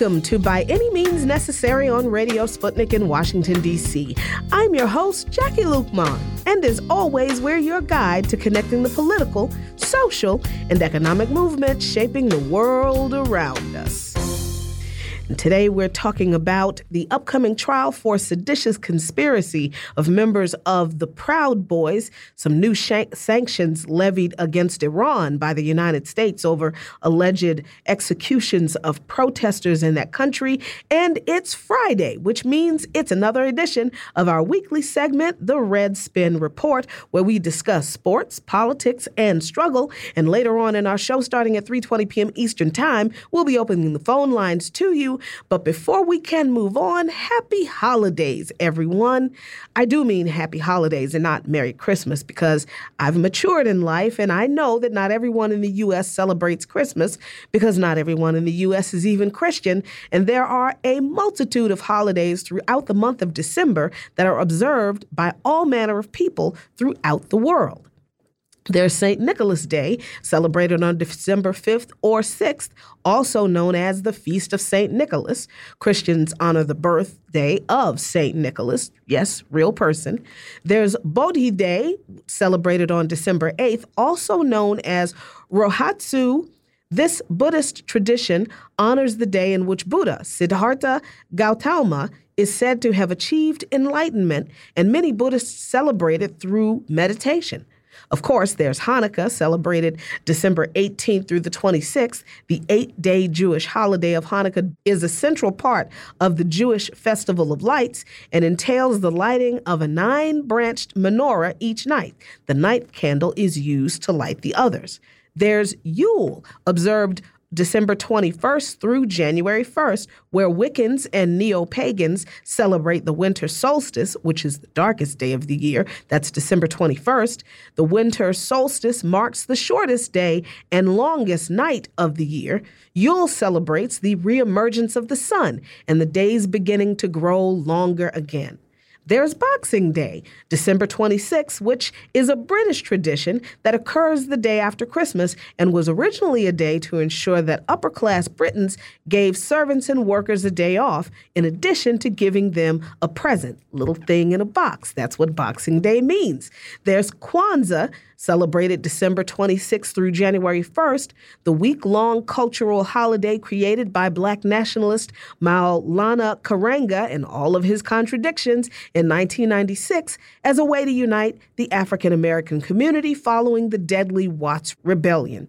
Welcome to By Any Means Necessary on Radio Sputnik in Washington, D.C. I'm your host, Jacquie Luqman, and as always, we're your guide to connecting the political, social, and economic movements shaping the world around us. Today we're talking about the upcoming trial for seditious conspiracy of members of the Proud Boys, some new sanctions levied against Iran by the United States over alleged executions of protesters in that country. And it's Friday, which means it's another edition of our weekly segment, The Red Spin Report, where we discuss sports, politics, and struggle. And later on in our show, starting at 3:20 p.m. Eastern Time, we'll be opening the phone lines to you but before we can move on, happy holidays, everyone. I do mean happy holidays and not Merry Christmas because I've matured in life and I know that not everyone in the U.S. celebrates Christmas because not everyone in the U.S. is even Christian. And there are a multitude of holidays throughout the month of December that are observed by all manner of people throughout the world. There's St. Nicholas Day, celebrated on December 5th or 6th, also known as the Feast of St. Nicholas. Christians honor the birthday of St. Nicholas, yes, real person. There's Bodhi Day, celebrated on December 8th, also known as Rohatsu. This Buddhist tradition honors the day in which Buddha, Siddhartha Gautama, is said to have achieved enlightenment, and many Buddhists celebrate it through meditation. Of course, there's Hanukkah, celebrated December 18th through the 26th. The eight day Jewish holiday of Hanukkah is a central part of the Jewish Festival of Lights and entails the lighting of a nine branched menorah each night. The ninth candle is used to light the others. There's Yule, observed December 21st through January 1st, where Wiccans and neo pagans celebrate the winter solstice, which is the darkest day of the year. That's December 21st. The winter solstice marks the shortest day and longest night of the year. Yule celebrates the reemergence of the sun and the days beginning to grow longer again. There's Boxing Day, December 26, which is a British tradition that occurs the day after Christmas and was originally a day to ensure that upper class Britons gave servants and workers a day off, in addition to giving them a present, little thing in a box. That's what Boxing Day means. There's Kwanzaa, celebrated December 26th through January 1st, the week long cultural holiday created by black nationalist Maulana Karenga and all of his contradictions in 1996 as a way to unite the African American community following the deadly Watts Rebellion.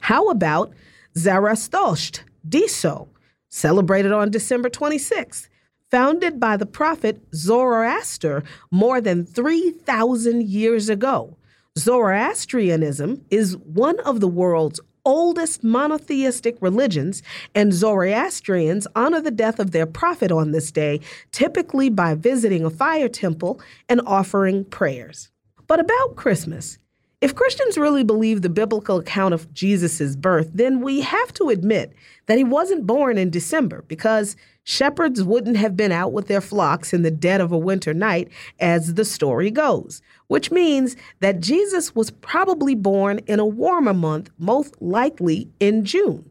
How about Zarathosht Diso, celebrated on December 26th? Founded by the prophet Zoroaster more than 3,000 years ago. Zoroastrianism is one of the world's oldest monotheistic religions, and Zoroastrians honor the death of their prophet on this day, typically by visiting a fire temple and offering prayers. But about Christmas, if Christians really believe the biblical account of Jesus' birth, then we have to admit that he wasn't born in December because shepherds wouldn't have been out with their flocks in the dead of a winter night, as the story goes which means that Jesus was probably born in a warmer month, most likely in June.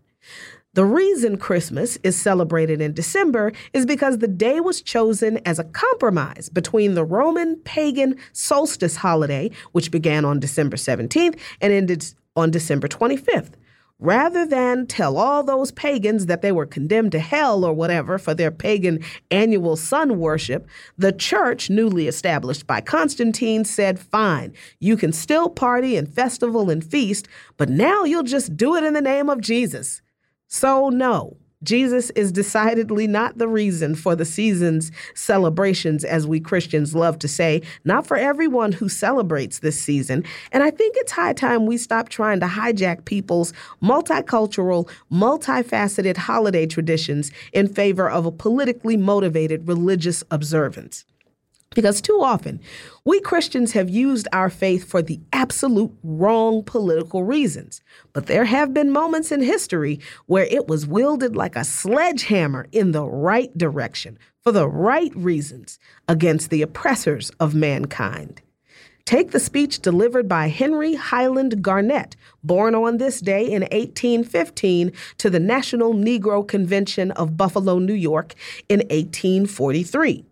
The reason Christmas is celebrated in December is because the day was chosen as a compromise between the Roman pagan solstice holiday, which began on December 17th and ended on December 25th rather than tell all those pagans that they were condemned to hell or whatever for their pagan annual sun worship, the church, newly established by Constantine, said, Fine, you can still party and festival and feast, but now you'll just do it in the name of Jesus. So, no, Jesus is decidedly not the reason for the season's celebrations, as we Christians love to say, not for everyone who celebrates this season. And I think it's high time we stop trying to hijack people's multicultural, multifaceted holiday traditions in favor of a politically motivated religious observance. Because too often, we Christians have used our faith for the absolute wrong political reasons. But there have been moments in history where it was wielded like a sledgehammer in the right direction for the right reasons against the oppressors of mankind. Take the speech delivered by Henry Highland Garnet, born on this day in 1815 to the National Negro Convention of Buffalo, New York in 1843.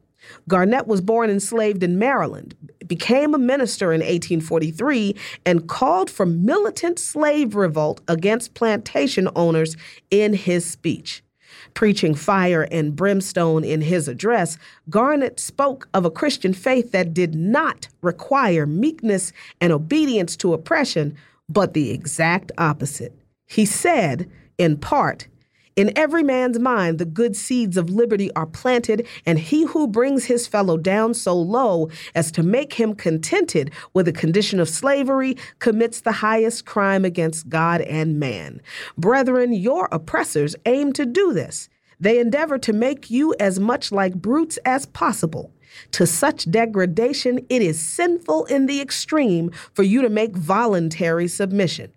Garnet was born enslaved in Maryland, became a minister in 1843, and called for militant slave revolt against plantation owners in his speech. Preaching fire and brimstone in his address, Garnet spoke of a Christian faith that did not require meekness and obedience to oppression, but the exact opposite. He said, in part, in every man's mind, the good seeds of liberty are planted, and he who brings his fellow down so low as to make him contented with a condition of slavery commits the highest crime against God and man. Brethren, your oppressors aim to do this. They endeavor to make you as much like brutes as possible. To such degradation, it is sinful in the extreme for you to make voluntary submission.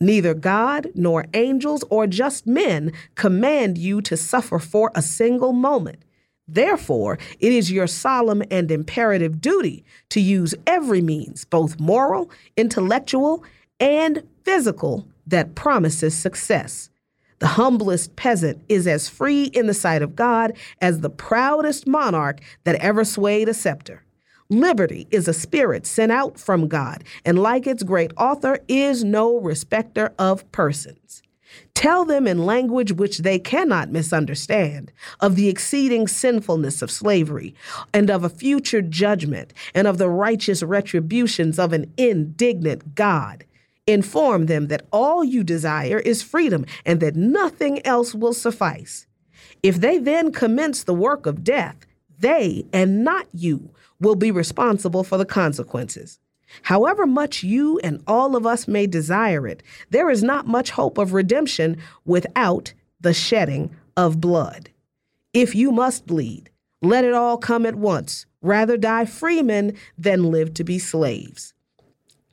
Neither God nor angels or just men command you to suffer for a single moment. Therefore, it is your solemn and imperative duty to use every means, both moral, intellectual, and physical, that promises success. The humblest peasant is as free in the sight of God as the proudest monarch that ever swayed a scepter. Liberty is a spirit sent out from God, and like its great author, is no respecter of persons. Tell them in language which they cannot misunderstand of the exceeding sinfulness of slavery, and of a future judgment, and of the righteous retributions of an indignant God. Inform them that all you desire is freedom, and that nothing else will suffice. If they then commence the work of death, they and not you will be responsible for the consequences. However much you and all of us may desire it, there is not much hope of redemption without the shedding of blood. If you must bleed, let it all come at once. Rather die freemen than live to be slaves.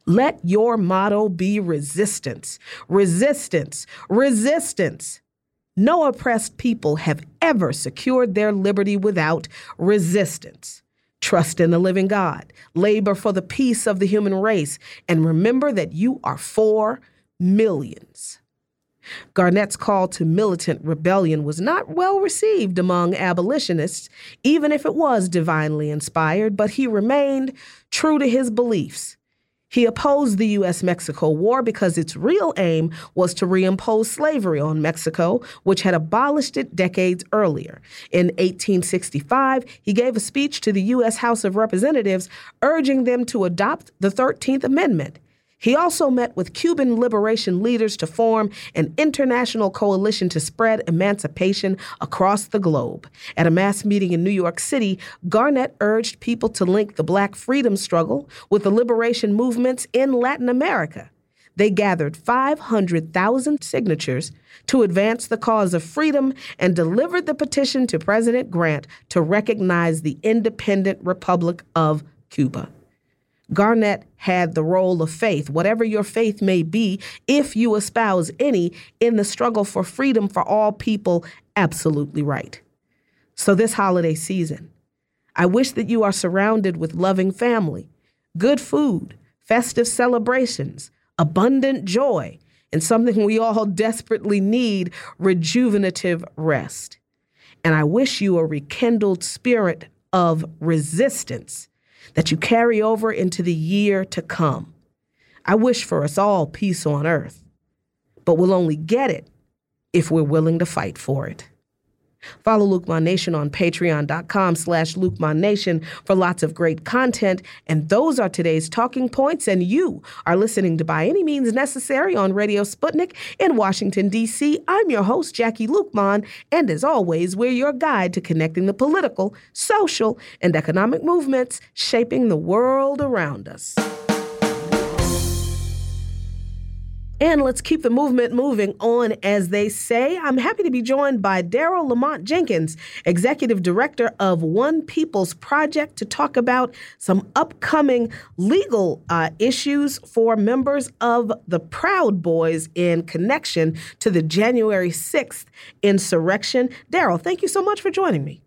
Let your motto be resistance, resistance, resistance. No oppressed people have ever secured their liberty without resistance. Trust in the living God, labor for the peace of the human race, and remember that you are for millions. Garnet's call to militant rebellion was not well received among abolitionists, even if it was divinely inspired, but he remained true to his beliefs. He opposed the U.S. Mexico War because its real aim was to reimpose slavery on Mexico, which had abolished it decades earlier. In 1865, he gave a speech to the U.S. House of Representatives urging them to adopt the 13th Amendment. He also met with Cuban liberation leaders to form an international coalition to spread emancipation across the globe. At a mass meeting in New York City, Garnet urged people to link the black freedom struggle with the liberation movements in Latin America. They gathered 500,000 signatures to advance the cause of freedom and delivered the petition to President Grant to recognize the independent Republic of Cuba. Garnet had the role of faith, whatever your faith may be, if you espouse any in the struggle for freedom for all people, absolutely right. So, this holiday season, I wish that you are surrounded with loving family, good food, festive celebrations, abundant joy, and something we all desperately need rejuvenative rest. And I wish you a rekindled spirit of resistance that you carry over into the year to come. I wish for us all peace on earth, but we'll only get it if we're willing to fight for it. Follow Luke Nation on patreon.com slash Luke Nation for lots of great content. And those are today's talking points. And you are listening to By Any Means Necessary on Radio Sputnik in Washington, D.C. I'm your host, Jacquie Luqman. And as always, we're your guide to connecting the political, social, and economic movements shaping the world around us. And let's keep the movement moving on, as they say. I'm happy to be joined by Daryle Lamont Jenkins, Executive Director of One People's Project, to talk about some upcoming legal uh, issues for members of the Proud Boys in connection to the January 6th insurrection. Daryle, thank you so much for joining me.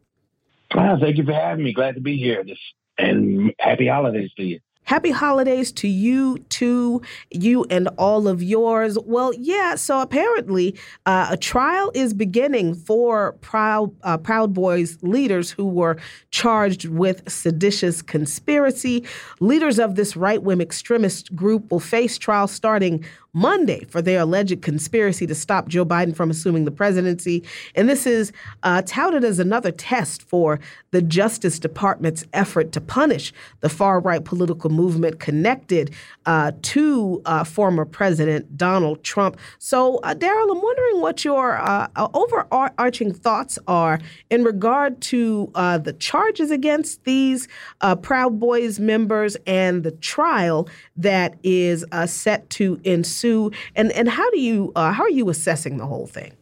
Ah, thank you for having me. Glad to be here. and happy holidays to you. Happy holidays to you, to you, and all of yours. Well, yeah, so apparently uh, a trial is beginning for Proud, uh, Proud Boys leaders who were charged with seditious conspiracy. Leaders of this right wing extremist group will face trial starting Monday for their alleged conspiracy to stop Joe Biden from assuming the presidency. And this is uh, touted as another test for the Justice Department's effort to punish the far right political movement connected uh, to uh, former President Donald Trump. So, uh, Daryle, I'm wondering what your uh, uh, overarching thoughts are in regard to the charges against these Proud Boys members and the trial that is set to ensue pursue? And and how do you uh, how are you assessing the whole thing?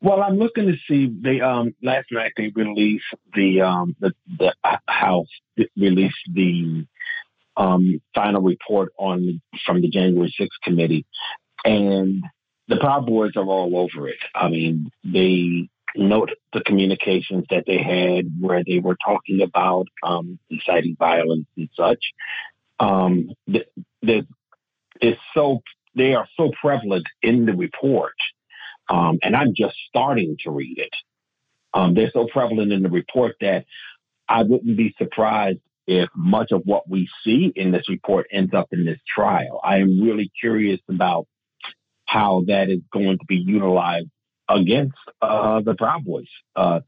Well, I'm looking to see. They um last night they released the um the the House released the um final report on from the January 6th committee, and the Proud Boys are all over it. I mean, they note the communications that they had where they were talking about um, inciting violence and such. Um, the, the, is so they are so prevalent in the report, um, and I'm just starting to read it. Um, they're so prevalent in the report that I wouldn't be surprised if much of what we see in this report ends up in this trial. I am really curious about how that is going to be utilized against uh, the Proud Boys. Uh,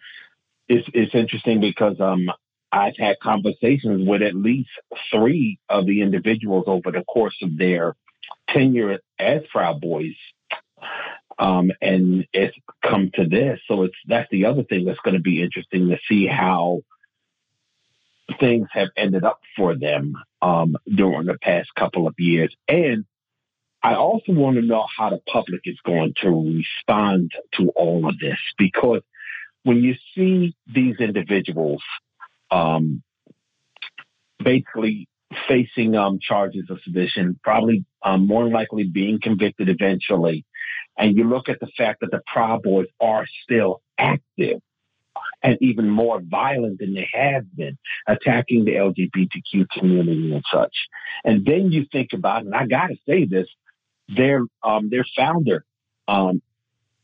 it's, it's interesting because um, I've had conversations with at least three of the individuals over the course of their tenure as Proud Boys. Um, and it's come to this. So it's that's the other thing that's going to be interesting to see how things have ended up for them um, during the past couple of years. And I also want to know how the public is going to respond to all of this because when you see these individuals um, basically facing um, charges of sedition, probably um, more likely being convicted eventually. And you look at the fact that the Proud Boys are still active and even more violent than they have been, attacking the LGBTQ community and such. And then you think about, and I got to say this, their um, their founder, um,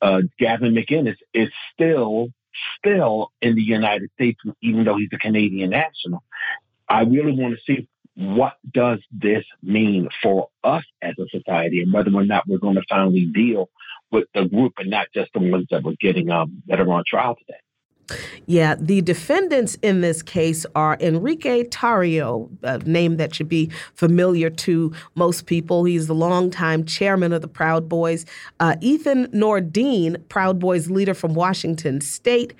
uh, Gavin McInnes, is still still in the United States, even though he's a Canadian national. I really want to see what does this mean for us as a society and whether or not we're going to finally deal with the group and not just the ones that we're getting um, that are on trial today. Yeah, the defendants in this case are Enrique Tarrio, a name that should be familiar to most people. He's the longtime chairman of the Proud Boys. Uh, Ethan Nordean, Proud Boys leader from Washington State.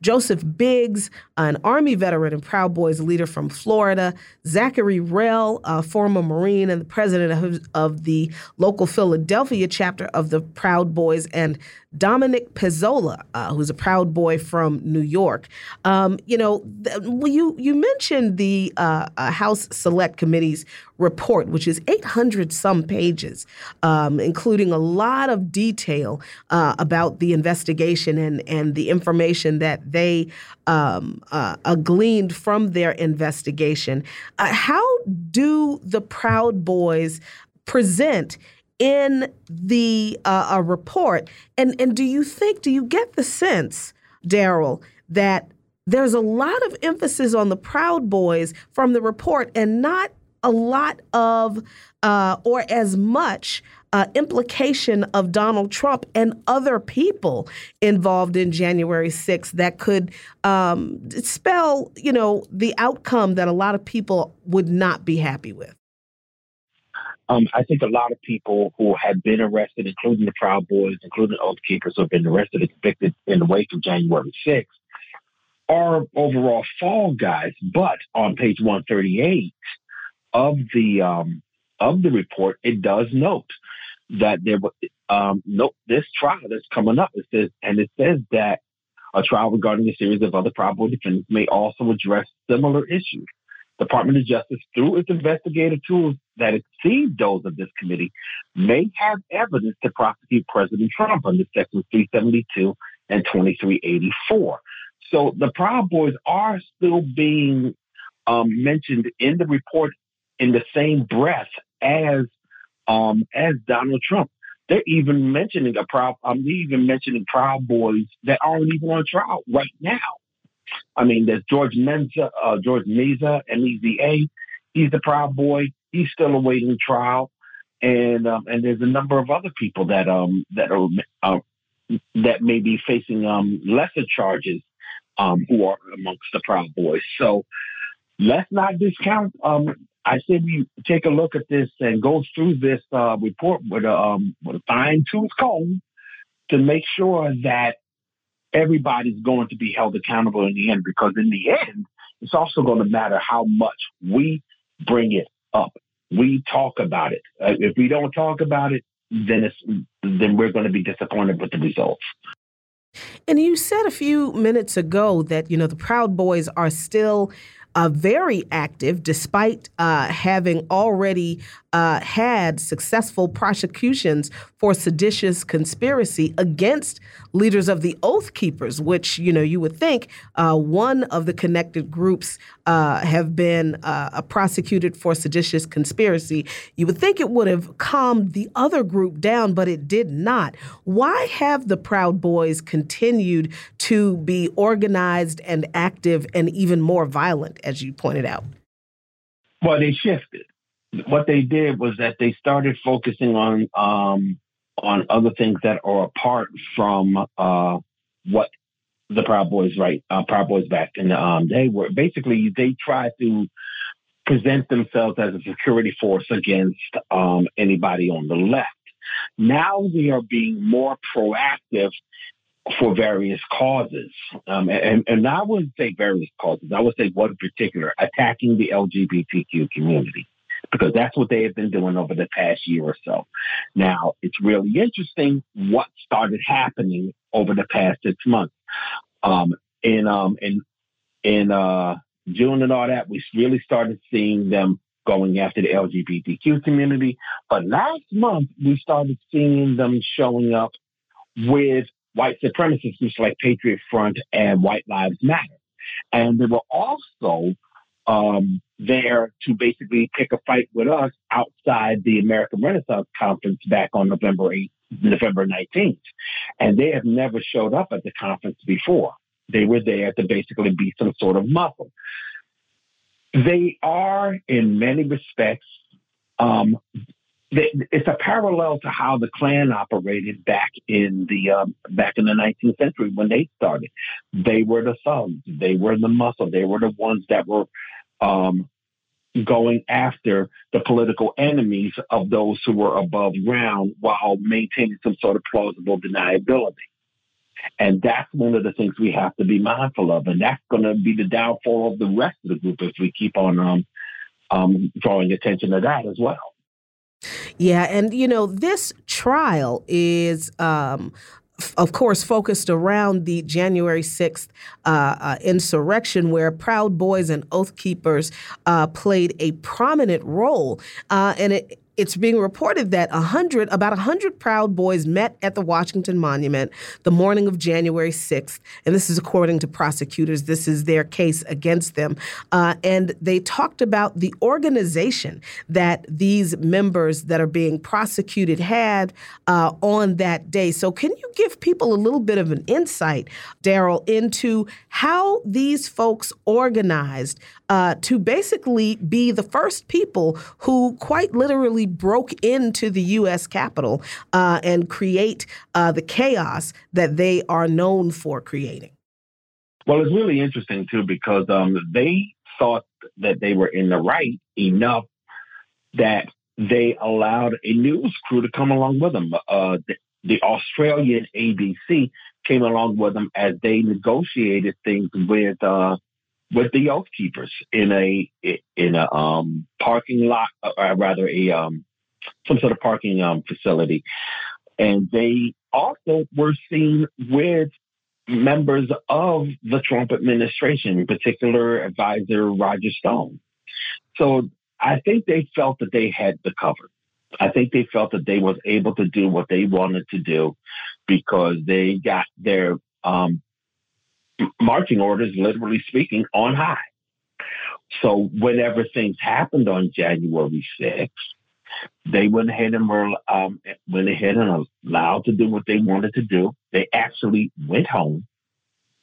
Joseph Biggs, an Army veteran and Proud Boys leader from Florida. Zachary Rehl, a former Marine and the president of, of the local Philadelphia chapter of the Proud Boys. And Dominic Pezzola, uh, who's a Proud Boy from New York. Um, you know, th- you you mentioned the uh, uh, House Select Committee's report, which is 800 some pages, um, including a lot of detail uh, about the investigation and and the information that they um, uh, uh, gleaned from their investigation. how do the Proud Boys present? In the uh, report. And and do you think? Do you get the sense, Daryle, that there's a lot of emphasis on the Proud Boys from the report, and not a lot of uh, or as much uh, implication of Donald Trump and other people involved in January 6th that could um, spell, you know, the outcome that a lot of people would not be happy with. Um, I think a lot of people who have been arrested, including the Proud Boys, including Oath Keepers, who have been arrested and convicted in the wake of January 6th, are overall fall guys. But on page 138 of the um, of the report, it does note that there was um, this trial that's coming up. It says, and it says that a trial regarding a series of other probable defendants may also address similar issues. Department of Justice, through its investigative tools that exceed those of this committee, may have evidence to prosecute President Trump under Section 372 and 2384. So the Proud Boys are still being um, mentioned in the report in the same breath as um, as Donald Trump. They're even mentioning a proud. I'm um, even mentioning Proud Boys that aren't even on trial right now. I mean, there's George Menza, uh, George Meza, M-E-Z-A. He's the Proud Boy. He's still awaiting trial, and um, and there's a number of other people that um that are uh, that may be facing um lesser charges um who are amongst the Proud Boys. So let's not discount um I say we take a look at this and go through this uh, report with a, um, with a fine tooth comb to make sure that everybody's going to be held accountable in the end. Because in the end, it's also going to matter how much we bring it up. We talk about it. Uh, if we don't talk about it, then it's then we're going to be disappointed with the results. And you said a few minutes ago that you know the Proud Boys are still uh, very active despite uh, having already uh, had successful prosecutions for seditious conspiracy against leaders of the Oath Keepers, which you know you would think uh, one of the connected groups uh, have been uh, prosecuted for seditious conspiracy. You would think it would have calmed the other group down, but it did not. Why have the Proud Boys continued to be organized and active and even more violent, as you pointed out? Well, they shifted what they did was that they started focusing on um, on other things that are apart from uh, what the Proud Boys right uh, Proud Boys back in the um, they were basically they tried to present themselves as a security force against um, anybody on the left. Now they are being more proactive for various causes. Um, and, and I wouldn't say various causes. I would say one particular, attacking the LGBTQ community because that's what they have been doing over the past year or so. Now, it's really interesting what started happening over the past six months. Um, in um, in in uh, June and all that, we really started seeing them going after the LGBTQ community. But last month, we started seeing them showing up with white supremacist groups like Patriot Front and White Lives Matter. And they were also um, there to basically pick a fight with us outside the American Renaissance Conference back on November 8th, November 19th. And they have never showed up at the conference before. They were there to basically be some sort of muscle. They are, in many respects, um, they, it's a parallel to how the Klan operated back in the um, back in the 19th century when they started. They were the thugs. They were the muscle. They were the ones that were um, going after the political enemies of those who were above ground while maintaining some sort of plausible deniability. And that's one of the things we have to be mindful of. And that's going to be the downfall of the rest of the group if we keep on um, um, drawing attention to that as well. Yeah, and you know, this trial is um, of course, focused around the January 6th uh, uh, insurrection, where Proud Boys and Oath Keepers uh, played a prominent role. Uh, and it, it's being reported that 100, about 100 Proud Boys met at the Washington Monument the morning of January 6th. And this is according to prosecutors. This is their case against them. Uh, and they talked about the organization that these members that are being prosecuted had uh, on that day. So, can you give people a little bit of an insight, Daryle, into how these folks organized uh, to basically be the first people who quite literally broke into the U.S. Capitol uh, and create uh, the chaos that they are known for creating. Well, it's really interesting too because um, they thought that they were in the right enough that they allowed a news crew to come along with them. Uh, the, the Australian ABC came along with them as they negotiated things with uh, with the Oath Keepers in a in a um, parking lot, or rather a um, some sort of parking um, facility, and they also were seen with members of the Trump administration, in particular advisor Roger Stone. So I think they felt that they had the cover. I think they felt that they was able to do what they wanted to do because they got their um, marching orders, literally speaking, on high. So whenever things happened on January 6th, they went ahead and were um, went ahead and allowed to do what they wanted to do. They actually went home.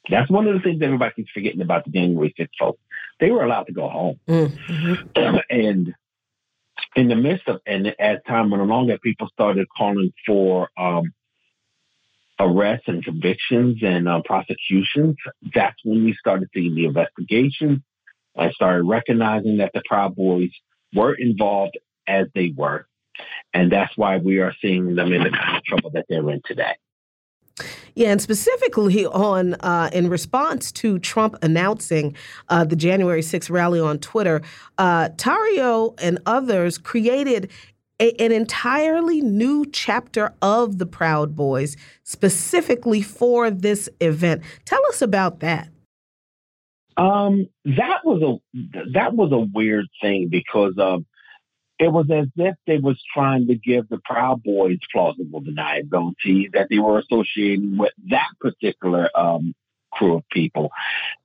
That's one of the things everybody keeps forgetting about the January 6th folks. They were allowed to go home. Mm-hmm. and in the midst of, and as time went along, that people started calling for um, arrests and convictions and uh, prosecutions, that's when we started seeing the investigation. I started recognizing that the Proud Boys were involved as they were. And that's why we are seeing them in the kind of trouble that they're in today. Yeah, and specifically on uh, in response to Trump announcing uh, the January 6th rally on Twitter, uh, Tarrio and others created a, an entirely new chapter of the Proud Boys specifically for this event. Tell us about that. Um, that was a that was a weird thing because um, it was as if they was trying to give the Proud Boys plausible deniability that they were associating with that particular um, crew of people.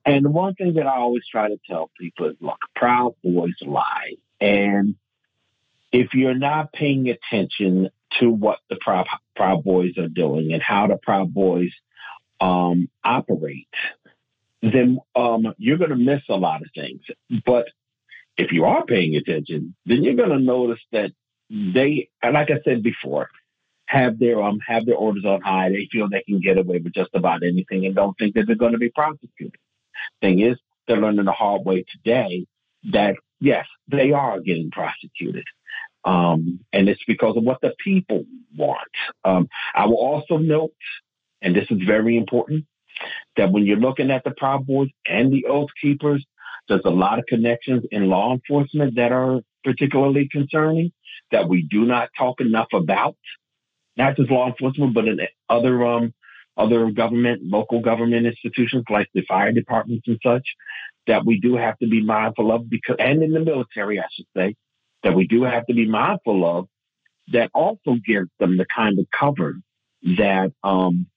And one thing that I always try to tell people is, look, Proud Boys lie, and if you're not paying attention to what the Proud, Proud Boys are doing and how the Proud Boys um, operate, then um, you're going to miss a lot of things. But if you are paying attention, then you're going to notice that they, like I said before, have their um have their orders on high. They feel they can get away with just about anything and don't think that they're going to be prosecuted. Thing is, they're learning the hard way today that yes, they are getting prosecuted. Um, and it's because of what the people want. Um, I will also note, and this is very important, that when you're looking at the Proud Boys and the Oath Keepers, there's a lot of connections in law enforcement that are particularly concerning that we do not talk enough about. Not just law enforcement, but in other um, other government, local government institutions like the fire departments and such, that we do have to be mindful of because, and in the military, I should say, that we do have to be mindful of that also gives them the kind of cover that um,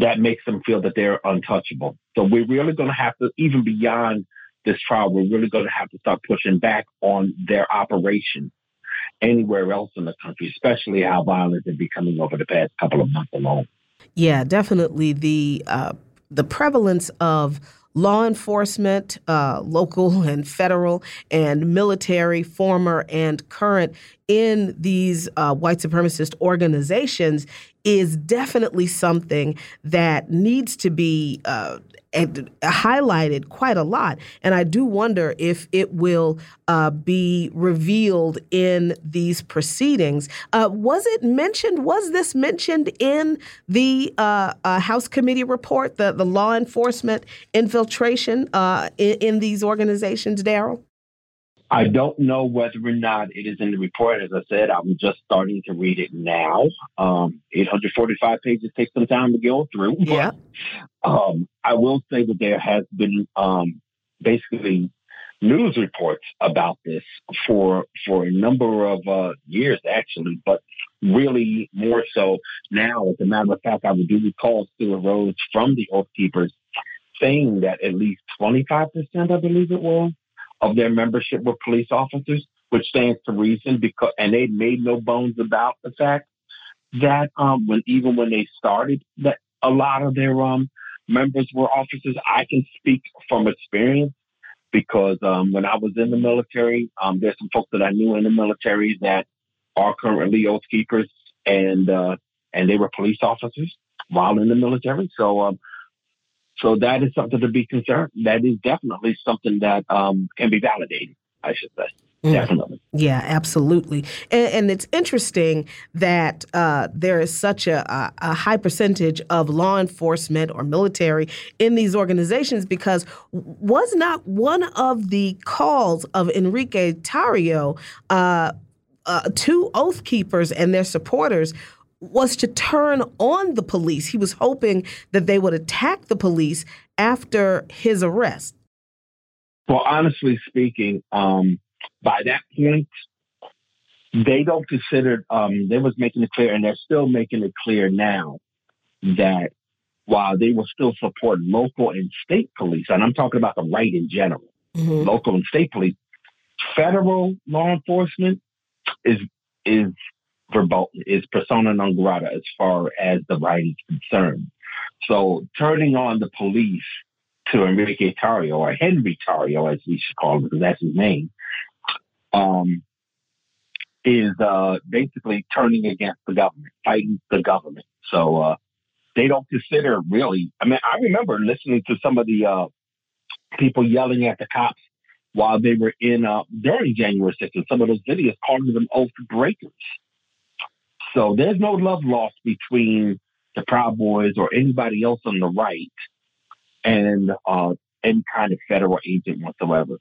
that makes them feel that they're untouchable. So we're really going to have to, even beyond this trial, we're really going to have to start pushing back on their operation anywhere else in the country, especially how violent they're becoming over the past couple of months alone. Yeah, definitely the uh, the prevalence of law enforcement, uh, local and federal, and military, former and current, in these uh, white supremacist organizations is definitely something that needs to be uh, highlighted quite a lot. And I do wonder if it will uh, be revealed in these proceedings. Uh, was it mentioned? Was this mentioned in the uh, uh House committee report, the, the law enforcement infiltration uh, in, in these organizations, Daryle? I don't know whether or not it is in the report. As I said, I'm just starting to read it now. Um, 845 pages takes some time to go through. Yeah. um, I will say that there has been um, basically news reports about this for for a number of uh, years, actually, but really more so now. As a matter of fact, I would do recall Stewart Rhodes from the Oath Keepers saying that at least 25%, I believe it was, of their membership were police officers, which stands to reason because, and they made no bones about the fact that um, when even when they started, that a lot of their um, members were officers. I can speak from experience because um, when I was in the military, um, there's some folks that I knew in the military that are currently oath keepers, and uh, and they were police officers while in the military. So um, so that is something to be concerned. That is definitely something that um, can be validated, I should say. Mm. Definitely. Yeah, absolutely. And, and it's interesting that uh, there is such a, a, high percentage of law enforcement or military in these organizations because was not one of the calls of Enrique Tarrio uh, uh, to Oath Keepers and their supporters was to turn on the police. He was hoping that they would attack the police after his arrest. Well, honestly speaking, um, by that point, they don't consider, um, they was making it clear, and they're still making it clear now that while they will still support local and state police, and I'm talking about the right in general, mm-hmm. local and state police. Federal law enforcement is is verboten, is persona non grata as far as the right is concerned. So turning on the police to Enrique Tarrio or Henry Tarrio, as we should call him, because that's his name, um, is uh, basically turning against the government, fighting the government. So uh, they don't consider really. I mean, I remember listening to some of the uh, people yelling at the cops while they were in uh, during January 6th, and some of those videos calling them oath breakers. So there's no love lost between the Proud Boys or anybody else on the right and uh, any kind of federal agent whatsoever.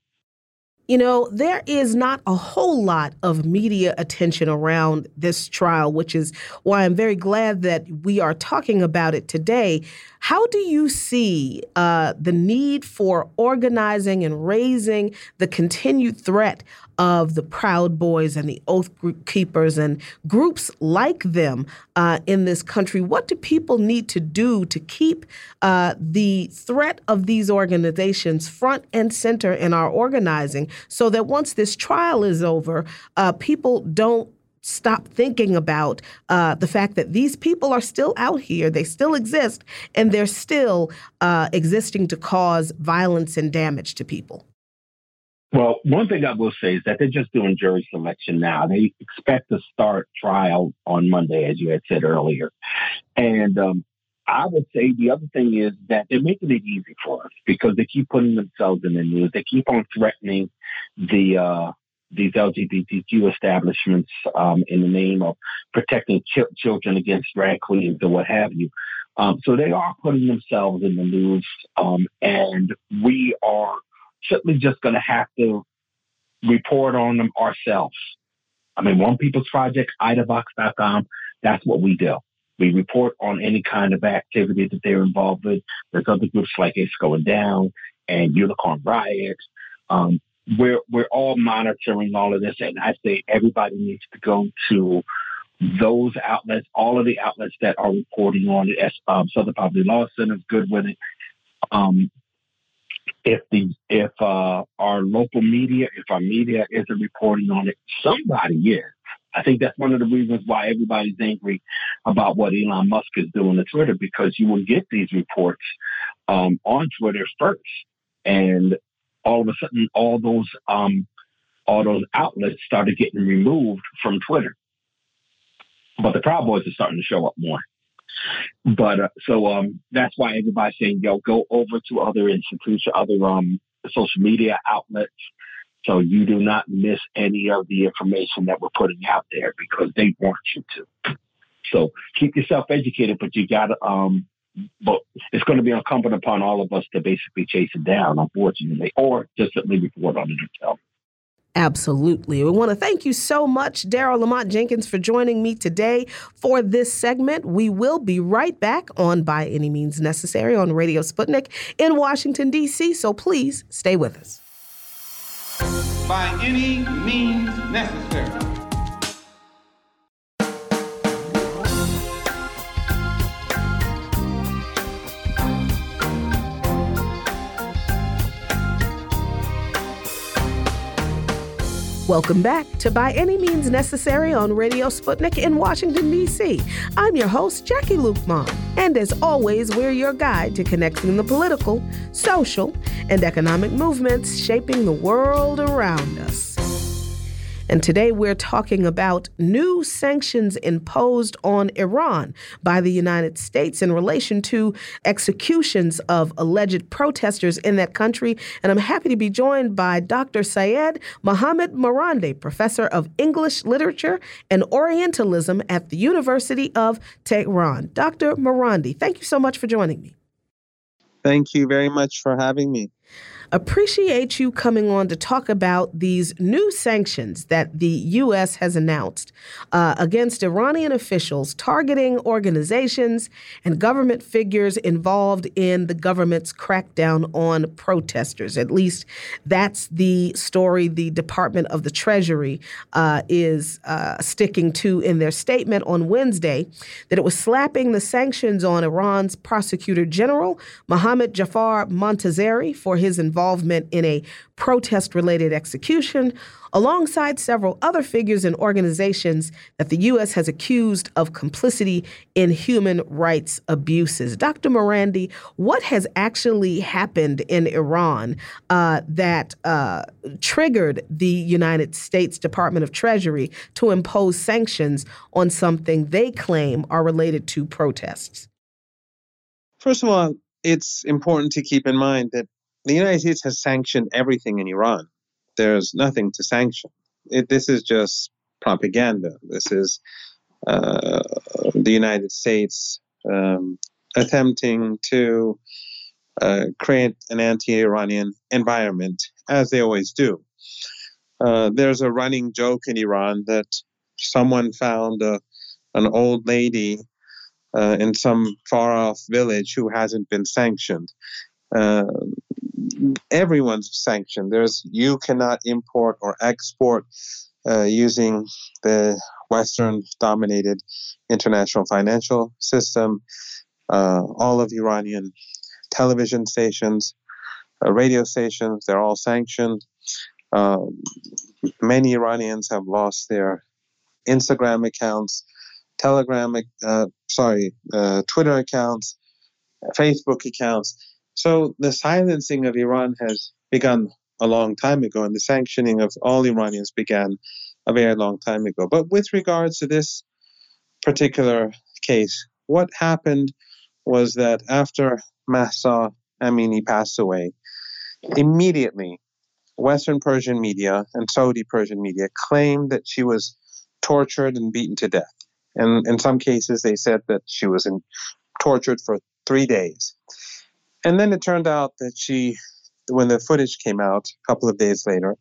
You know, there is not a whole lot of media attention around this trial, which is why I'm very glad that we are talking about it today. How do you see uh, the need for organizing and raising the continued threat of the Proud Boys and the Oath Keepers and groups like them uh, in this country? What do people need to do to keep uh, the threat of these organizations front and center in our organizing so that once this trial is over, uh, people don't stop thinking about uh, the fact that these people are still out here, they still exist, and they're still uh, existing to cause violence and damage to people? Well, one thing I will say is that they're just doing jury selection now. They expect to start trial on Monday, as you had said earlier. And um, I would say the other thing is that they're making it easy for us because they keep putting themselves in the news. They keep on threatening the uh, these LGBTQ establishments um, in the name of protecting ch- children against drag queens or what have you. Um, so they are putting themselves in the news, um, and we are simply just going to have to report on them ourselves. I mean, One People's Project, idavox.com, that's what we do. We report on any kind of activity that they're involved with. There's other groups like It's Going Down and Unicorn Riot. Um, we're we're all monitoring all of this, and I say everybody needs to go to those outlets, all of the outlets that are reporting on it. Um, Southern Poverty Law Center is good with it. Um, if the if uh, our local media, if our media isn't reporting on it, somebody is. I think that's one of the reasons why everybody's angry about what Elon Musk is doing to Twitter because you will get these reports um, on Twitter first, and all of a sudden, all those um, all those outlets started getting removed from Twitter. But the Proud Boys are starting to show up more. But uh, so um, that's why everybody's saying, "Yo, go over to other institutions, other um, social media outlets, so you do not miss any of the information that we're putting out there because they want you to." So keep yourself educated, but you got to um, but it's going to be incumbent upon all of us to basically chase it down, unfortunately, or just simply report on it ourselves. Absolutely. We want to thank you so much, Daryle Lamont Jenkins, for joining me today for this segment. We will be right back on By Any Means Necessary on Radio Sputnik in Washington, D.C., so please stay with us. By any means necessary. Welcome back to By Any Means Necessary on Radio Sputnik in Washington, D.C. I'm your host, Jacquie Luqman, and as always, we're your guide to connecting the political, social, and economic movements shaping the world around us. And today we're talking about new sanctions imposed on Iran by the United States in relation to executions of alleged protesters in that country. And I'm happy to be joined by Dr. Seyed Mohammad Marandi, professor of English literature and Orientalism at the University of Tehran. Dr. Marandi, thank you so much for joining me. Thank you very much for having me appreciate you coming on to talk about these new sanctions that the U.S. has announced uh, against Iranian officials targeting organizations and government figures involved in the government's crackdown on protesters. At least that's the story the Department of the Treasury uh, is uh, sticking to in their statement on Wednesday that it was slapping the sanctions on Iran's prosecutor general, Mohammad Jafar Montazeri, for his involvement in a protest related execution, alongside several other figures and organizations that the U.S. has accused of complicity in human rights abuses. Dr. Marandi, what has actually happened in Iran uh, that uh, triggered the United States Department of Treasury to impose sanctions on something they claim are related to protests? First of all, it's important to keep in mind that the United States has sanctioned everything in Iran. There's nothing to sanction. It, this is just propaganda. This is uh, the United States um, attempting to uh, create an anti Iranian environment, as they always do. Uh, there's a running joke in Iran that someone found a, an old lady uh, in some far off village who hasn't been sanctioned. Everyone's sanctioned. There's you cannot import or export uh, using the Western dominated international financial system. Uh, all of Iranian television stations, uh, radio stations, they're all sanctioned. Um, many Iranians have lost their Instagram accounts, Telegram, uh, sorry, uh, Twitter accounts, Facebook accounts. So the silencing of Iran has begun a long time ago, and the sanctioning of all Iranians began a very long time ago. But with regards to this particular case, what happened was that after Mahsa Amini passed away, immediately Western Persian media and Saudi Persian media claimed that she was tortured and beaten to death. And in some cases, they said that she was in, tortured for three days. And then it turned out that she, when the footage came out a couple of days later,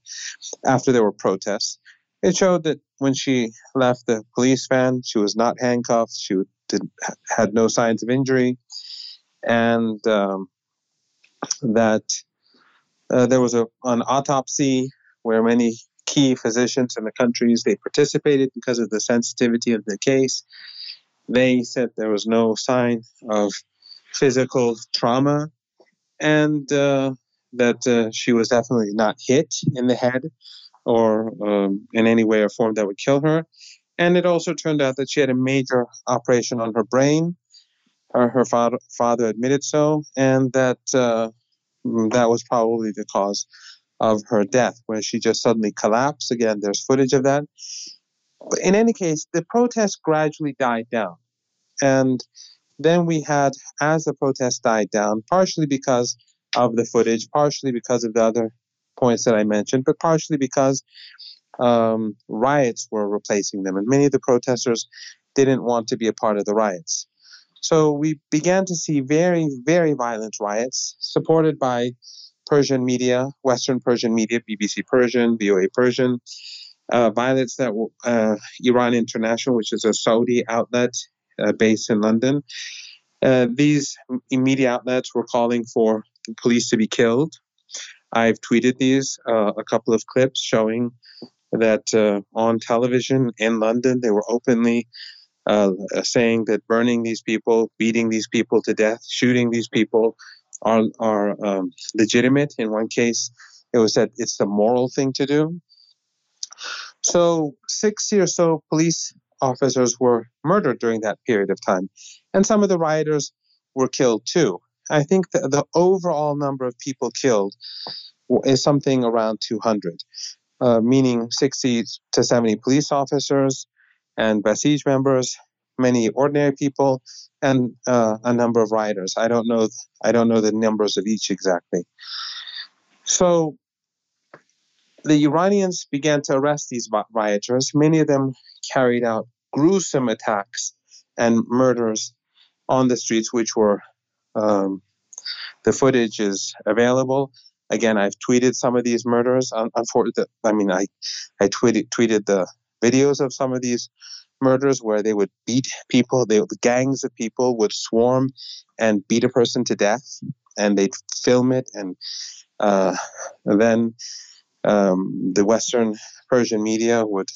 after there were protests, it showed that when she left the police van, she was not handcuffed. She did, had no signs of injury, and um, that uh, there was a, an autopsy where many key physicians in the countries they participated because of the sensitivity of the case. They said there was no sign of physical trauma, and uh, that uh, she was definitely not hit in the head or um, in any way or form that would kill her. And it also turned out that she had a major operation on her brain. Her, her father, father admitted so, and that uh, that was probably the cause of her death, where she just suddenly collapsed. Again, there's footage of that. In any case, the protest gradually died down. And then we had, as the protest died down, partially because of the footage, partially because of the other points that I mentioned, but partially because um, riots were replacing them. And many of the protesters didn't want to be a part of the riots. So we began to see very, very violent riots supported by Persian media, Western Persian media, BBC Persian, VOA Persian, uh, violence that uh, Iran International, which is a Saudi outlet uh, based in London. Uh, these media outlets were calling for police to be killed. I've tweeted these, uh, a couple of clips showing that uh, on television in London, they were openly uh, saying that burning these people, beating these people to death, shooting these people are, are um, legitimate. In one case, it was that it's the moral thing to do. So, 60 or so police officers were murdered during that period of time. And some of the rioters were killed too. I think the, the overall number of people killed is something around 200, uh, meaning 60 to 70 police officers and Basij members, many ordinary people, and uh, a number of rioters. I don't know. I don't know the numbers of each exactly. So the Iranians began to arrest these rioters. Many of them carried out gruesome attacks and murders on the streets, which were um, the footage is available. Again, I've tweeted some of these murders. Unfortunately, I mean, I I tweeted tweeted the videos of some of these murders where they would beat people. They the gangs of people would swarm and beat a person to death, and they'd film it, and, uh, and then um, the Western Persian media would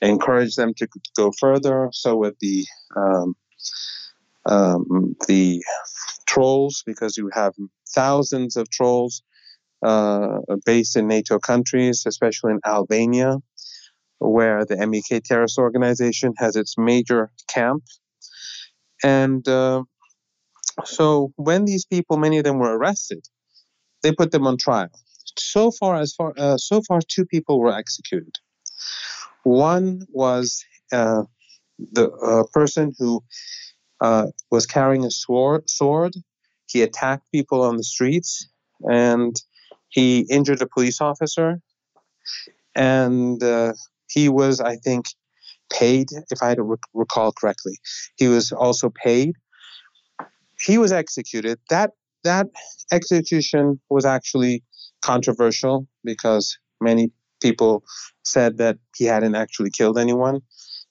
encourage them to go further. So would the um, um, the trolls, because you have thousands of trolls uh, based in NATO countries, especially in Albania, where the MEK terrorist organization has its major camp. And uh, so when these people, many of them were arrested, they put them on trial. So far, as far uh, so far, two people were executed. One was uh, the uh, person who uh, was carrying a sword, sword. He attacked people on the streets, and he injured a police officer. And uh, he was, I think, paid, if I had to recall correctly. He was also paid. He was executed. That that execution was actually controversial because many people said that he hadn't actually killed anyone,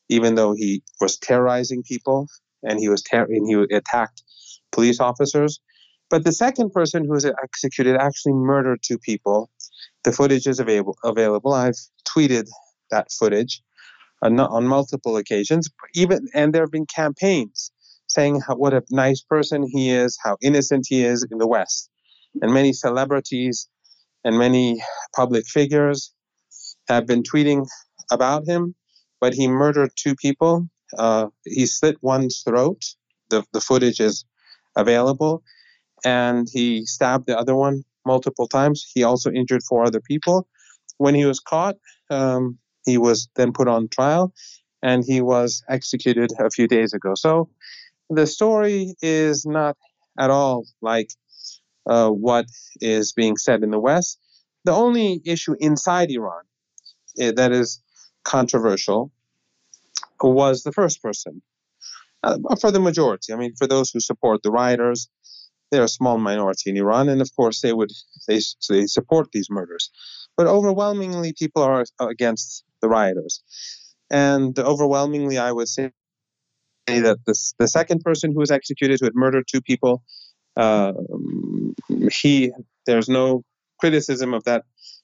even though he was terrorizing people and he was ter- and he attacked police officers. But the second person who was executed actually murdered two people. The footage is available. Available. I've tweeted that footage on, on multiple occasions. Even and there have been campaigns saying how, what a nice person he is, how innocent he is in the West, and many celebrities and many public figures have been tweeting about him. But he murdered two people. Uh, he slit one's throat. The the footage is available, and he stabbed the other one multiple times. He also injured four other people. When he was caught, um, he was then put on trial and he was executed a few days ago. So the story is not at all like uh, what is being said in the West. The only issue inside Iran uh, that is controversial was the first person. Uh, for the majority, I mean, for those who support the rioters, they're a small minority in Iran, and of course they would they, they support these murders. But overwhelmingly, people are against the rioters. And overwhelmingly, I would say that this, the second person who was executed, who had murdered two people, uh, he there's no criticism of that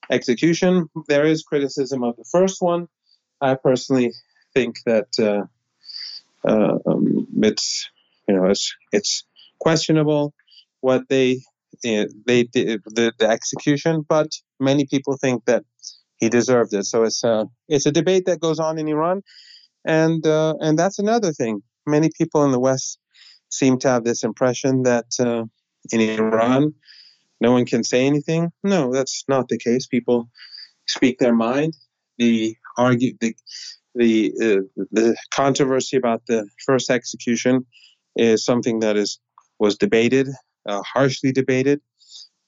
execution. There is criticism of the first one. I personally think that uh, uh, um, it's you know it's it's questionable what they uh, they did the, the execution, but many people think that he deserved it. So it's a it's a debate that goes on in Iran, and uh, and that's another thing. Many people in the West seem to have this impression that uh, in Iran, no one can say anything. No, that's not the case. People speak their mind. The argue the the uh, the controversy about the first execution is something that is was debated, uh, harshly debated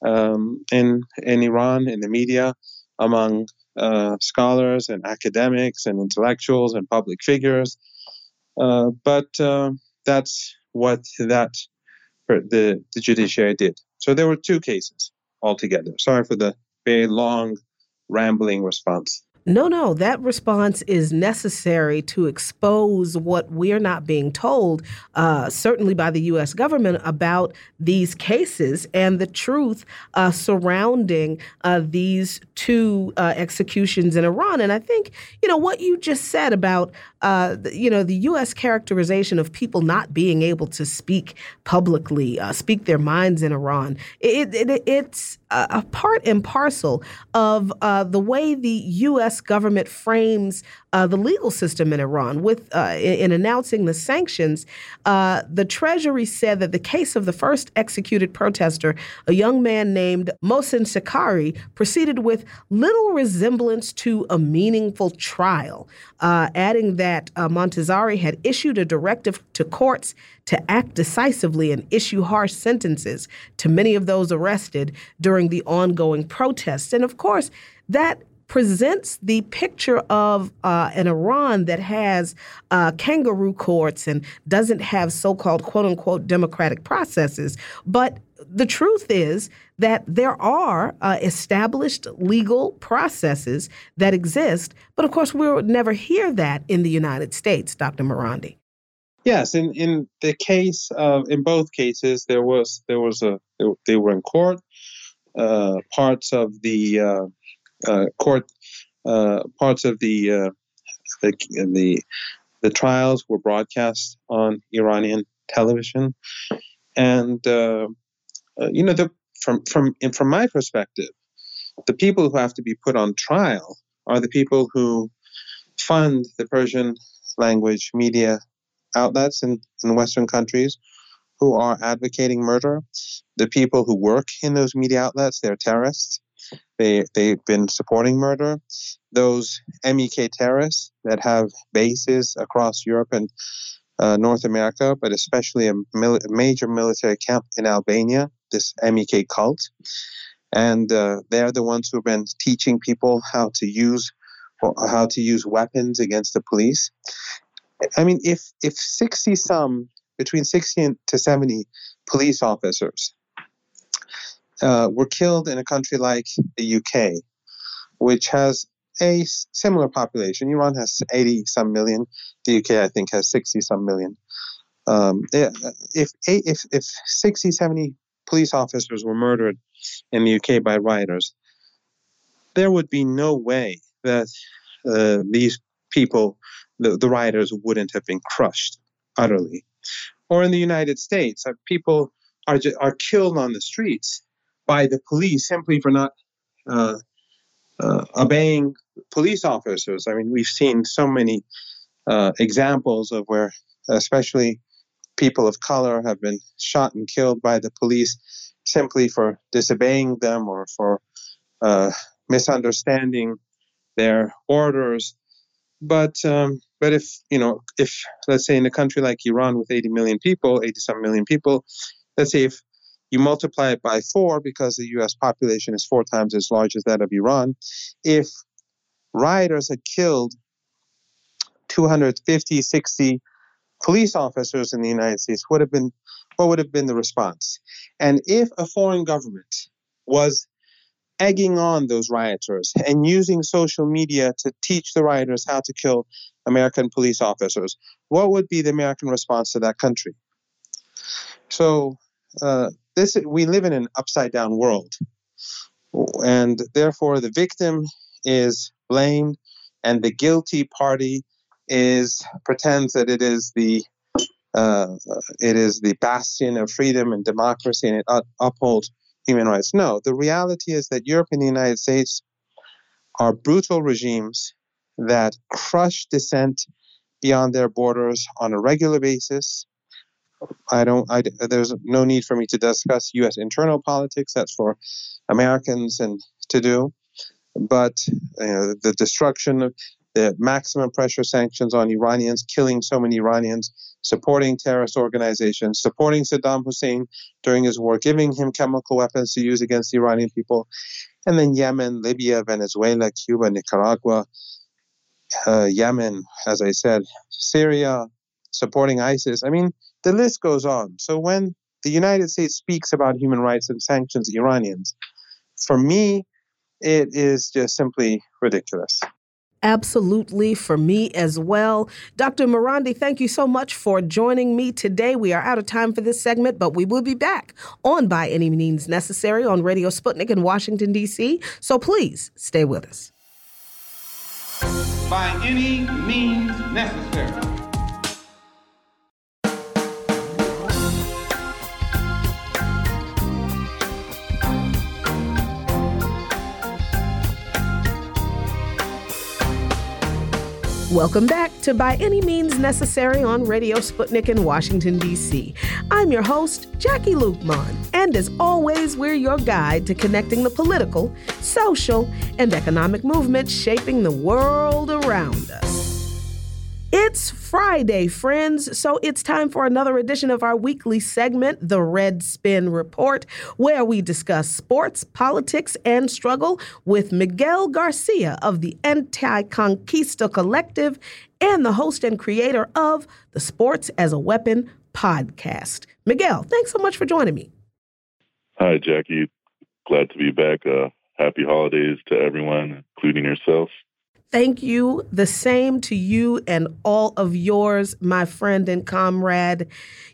um, in in Iran in the media among uh, scholars and academics and intellectuals and public figures. Uh, but uh, that's what that the, the judiciary did. So there were two cases altogether. Sorry for the very long, rambling response. No, no, that response is necessary to expose what we're not being told, uh, certainly by the U.S. government, about these cases and the truth uh, surrounding uh, these two uh, executions in Iran. And I think, you know, what you just said about, uh, you know, the U.S. characterization of people not being able to speak publicly, uh, speak their minds in Iran, it, it, it's a part and parcel of the way the U.S government frames uh, the legal system in Iran. With uh, in, in, announcing the sanctions, uh, the Treasury said that the case of the first executed protester, a young man named Mohsen Fakhari, proceeded with little resemblance to a meaningful trial, uh, adding that uh, Montazeri had issued a directive to courts to act decisively and issue harsh sentences to many of those arrested during the ongoing protests. And of course, that presents the picture of uh, an Iran that has uh, kangaroo courts and doesn't have so called quote unquote democratic processes. But the truth is that there are uh, established legal processes that exist. But of course, we would never hear that in the United States, Dr. Marandi. Yes, in, in the case of in both cases there was there was a they were in court. Uh, parts of the uh, court uh, parts of the, the the the trials were broadcast on Iranian television, and uh, uh, you know, the, from from from my perspective, the people who have to be put on trial are the people who fund the Persian language media outlets in, in Western countries who are advocating murder. The people who work in those media outlets, they're terrorists. They, they've been supporting murder. Those MEK terrorists that have bases across Europe and uh, North America, but especially a, mil- major military camp in Albania, this MEK cult. And uh, they're the ones who have been teaching people how to use how to use weapons against the police. I mean, if if sixty some between sixty to seventy police officers uh, were killed in a country like the UK, which has a similar population. Iran has 80 some million. The UK, I think, has 60 some million. Um, if, if, if 60, 70 police officers were murdered in the UK by rioters, there would be no way that uh, these people, the, the rioters, wouldn't have been crushed utterly. Or in the United States, uh, people are, are killed on the streets by the police simply for not uh, uh, obeying police officers. I mean, we've seen so many uh, examples of where, especially people of color, have been shot and killed by the police simply for disobeying them or for uh, misunderstanding their orders. But um, but if you know if let's say in a country like Iran with 80 million people, 80 some million people, let's say if you multiply it by four because the U.S. population is four times as large as that of Iran. If rioters had killed 250, 60 police officers in the United States, would have been what would have been the response? And if a foreign government was egging on those rioters and using social media to teach the rioters how to kill American police officers, what would be the American response to that country? So uh, this we live in an upside down world, and therefore the victim is blamed, and the guilty party is pretends that it is the uh, it is the bastion of freedom and democracy, and it uh, upholds human rights. No, the reality is that Europe and the United States are brutal regimes that crush dissent beyond their borders on a regular basis. I don't. I, there's no need for me to discuss U.S. internal politics. That's for Americans and to do. But you know, the destruction of the maximum pressure sanctions on Iranians, killing so many Iranians, supporting terrorist organizations, supporting Saddam Hussein during his war, giving him chemical weapons to use against the Iranian people, and then Yemen, Libya, Venezuela, Cuba, Nicaragua, uh, Yemen, as I said, Syria, supporting ISIS. I mean, the list goes on. So when the United States speaks about human rights and sanctions Iranians, for me, it is just simply ridiculous. Absolutely, for me as well. Dr. Marandi, thank you so much for joining me today. We are out of time for this segment, but we will be back on By Any Means Necessary on Radio Sputnik in Washington, D.C. So please stay with us. By any means necessary. Welcome back to By Any Means Necessary on Radio Sputnik in Washington, D.C. I'm your host, Jacquie Luqman, and as always, we're your guide to connecting the political, social, and economic movements shaping the world around us. It's Friday, friends, so it's time for another edition of our weekly segment, The Red Spin Report, where we discuss sports, politics, and struggle with Miguel Garcia of the Anti Conquista Collective and the host and creator of the Sports as a Weapon podcast. Miguel, thanks so much for joining me. Hi, Jacquie. Glad to be back. Uh, happy holidays to everyone, including yourself. Thank you. The same to you and all of yours, my friend and comrade.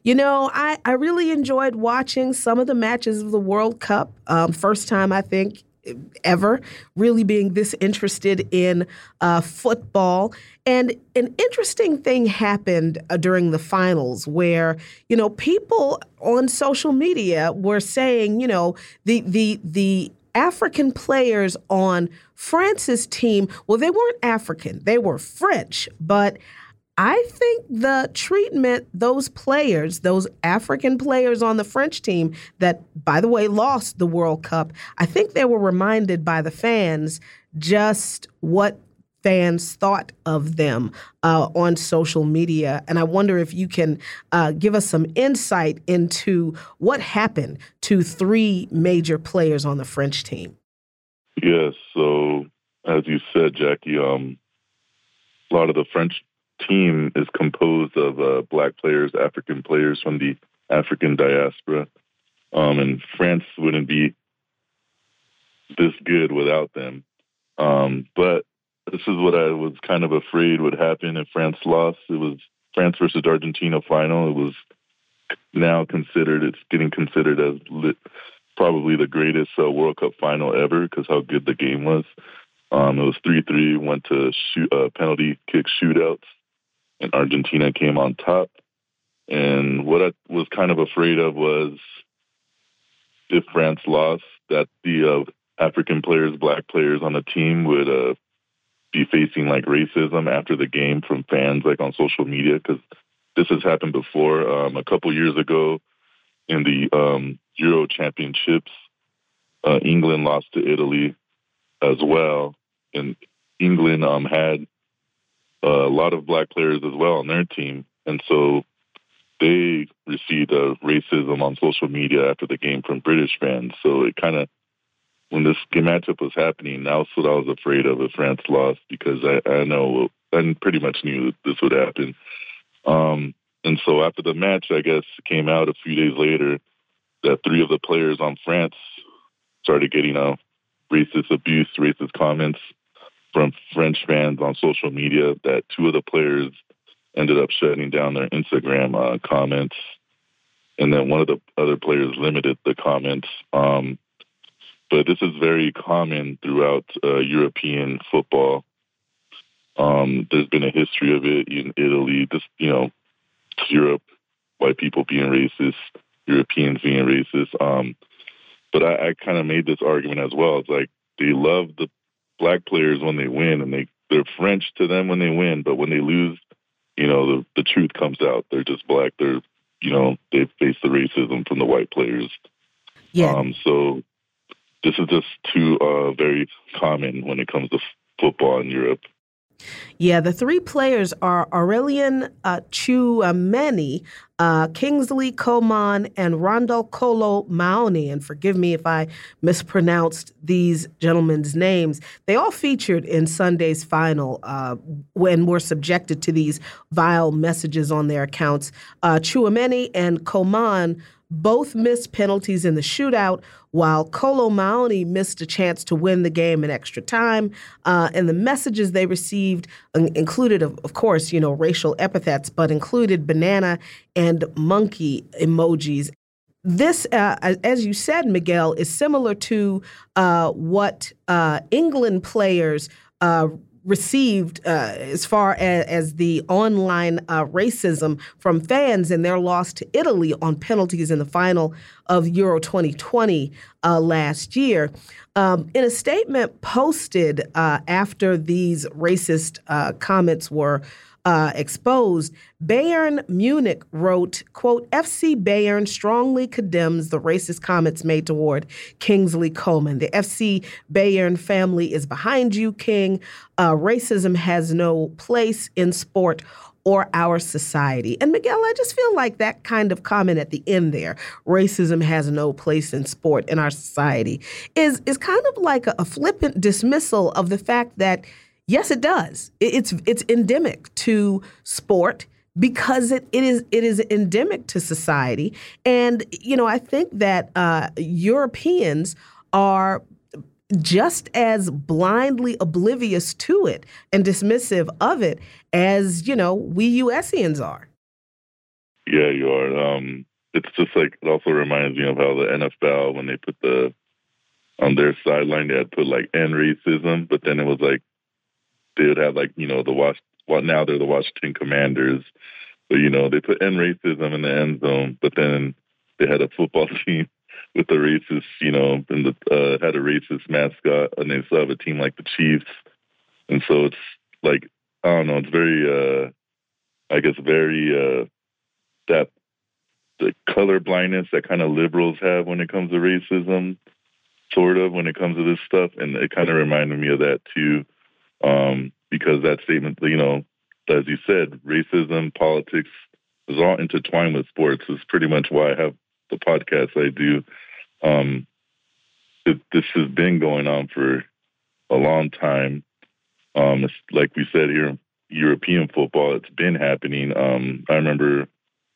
You know, I, I really enjoyed watching some of the matches of the World Cup. Um, first time, I think, ever, really being this interested in uh, football. And an interesting thing happened uh, during the finals where, you know, people on social media were saying, you know, the the the African players on France's team, well, they weren't African, they were French, but I think the treatment those players, those African players on the French team that, by the way, lost the World Cup, I think they were reminded by the fans just what fans thought of them uh, on social media. And I wonder if you can uh, give us some insight into what happened to three major players on the French team. Yes. So, as you said, Jacquie, um, a lot of the French team is composed of uh, black players, African players from the African diaspora. Um, and France wouldn't be this good without them. Um, but this is what I was kind of afraid would happen if France lost. It was France versus Argentina final. It was now considered, it's getting considered as lit, probably the greatest uh, World Cup final ever because how good the game was. Um, it was 3 3, went to shoot, uh, penalty kick shootouts and Argentina came on top. And what I was kind of afraid of was if France lost, that the uh, African players, black players on the team would uh, be facing like racism after the game from fans, like on social media, because this has happened before. Um, a couple years ago in the um, Euro Championships, uh, England lost to Italy as well, and England um, had a lot of black players as well on their team, and so they received uh, racism on social media after the game from British fans. So it kind of when this matchup was happening, that's what I was afraid of if France lost because I, I know I pretty much knew that this would happen. Um, and so after the match, I guess came out a few days later that three of the players on France started getting a uh, racist abuse, racist comments from French fans on social media that two of the players ended up shutting down their Instagram uh, comments, and then one of the other players limited the comments. Um, but this is very common throughout uh, European football. Um, there's been a history of it in Italy. just, you know, Europe, white people being racist, Europeans being racist. Um, but I, I kind of made this argument as well. It's like they love the black players when they win, and they they're French to them when they win, but when they lose, you know, the the truth comes out. They're just black. They're you know they face the racism from the white players. Yeah. Um, so this is just too uh, very common when it comes to football in Europe. Yeah, the three players are Aurélien uh, Tchouameni, uh, Kingsley Coman, and Randal Kolo Muani. And forgive me if I mispronounced these gentlemen's names. They all featured in Sunday's final uh, when were subjected to these vile messages on their accounts. Uh, Tchouameni and Coman both missed penalties in the shootout, while Kolo Muani missed a chance to win the game in extra time. Uh, and the messages they received included, of, of course, you know, racial epithets, but included banana and monkey emojis. This, uh, as you said, Miguel, is similar to uh, what uh, England players uh, received uh, as far as, as the online uh, racism from fans and their loss to Italy on penalties in the final of Euro 2020 uh, last year. Um, in a statement posted uh, after these racist uh, comments were uh, exposed, Bayern Munich wrote, quote, FC Bayern strongly condemns the racist comments made toward Kingsley Coman. The FC Bayern family is behind you, King. Uh, racism has no place in sport or our society. And Miguel, I just feel like that kind of comment at the end there, racism has no place in sport in our society, is is kind of like a, a flippant dismissal of the fact that Yes, it does. It's it's endemic to sport because it, it is it is endemic to society, and you know I think that uh, Europeans are just as blindly oblivious to it and dismissive of it as you know we USians are. Yeah, you are. Um, it's just like it also reminds me of how the NFL when they put the on their sideline they had put like end racism, but then it was like they would have like you know the watch. Well, now they're the Washington Commanders, but you know they put end racism in the end zone, but then they had a football team with the racist, you know, and the uh, had a racist mascot, and they still have a team like the Chiefs, and so it's like I don't know, it's very, uh I guess, very uh that the color blindness that kind of liberals have when it comes to racism, sort of when it comes to this stuff, and it kind of reminded me of that too, um, because that statement, you know, as you said, racism, politics is all intertwined with sports. Is pretty much why I have the podcast I do. Um, it, this has been going on for a long time. Um, like we said here, European football. It's been happening. Um, I remember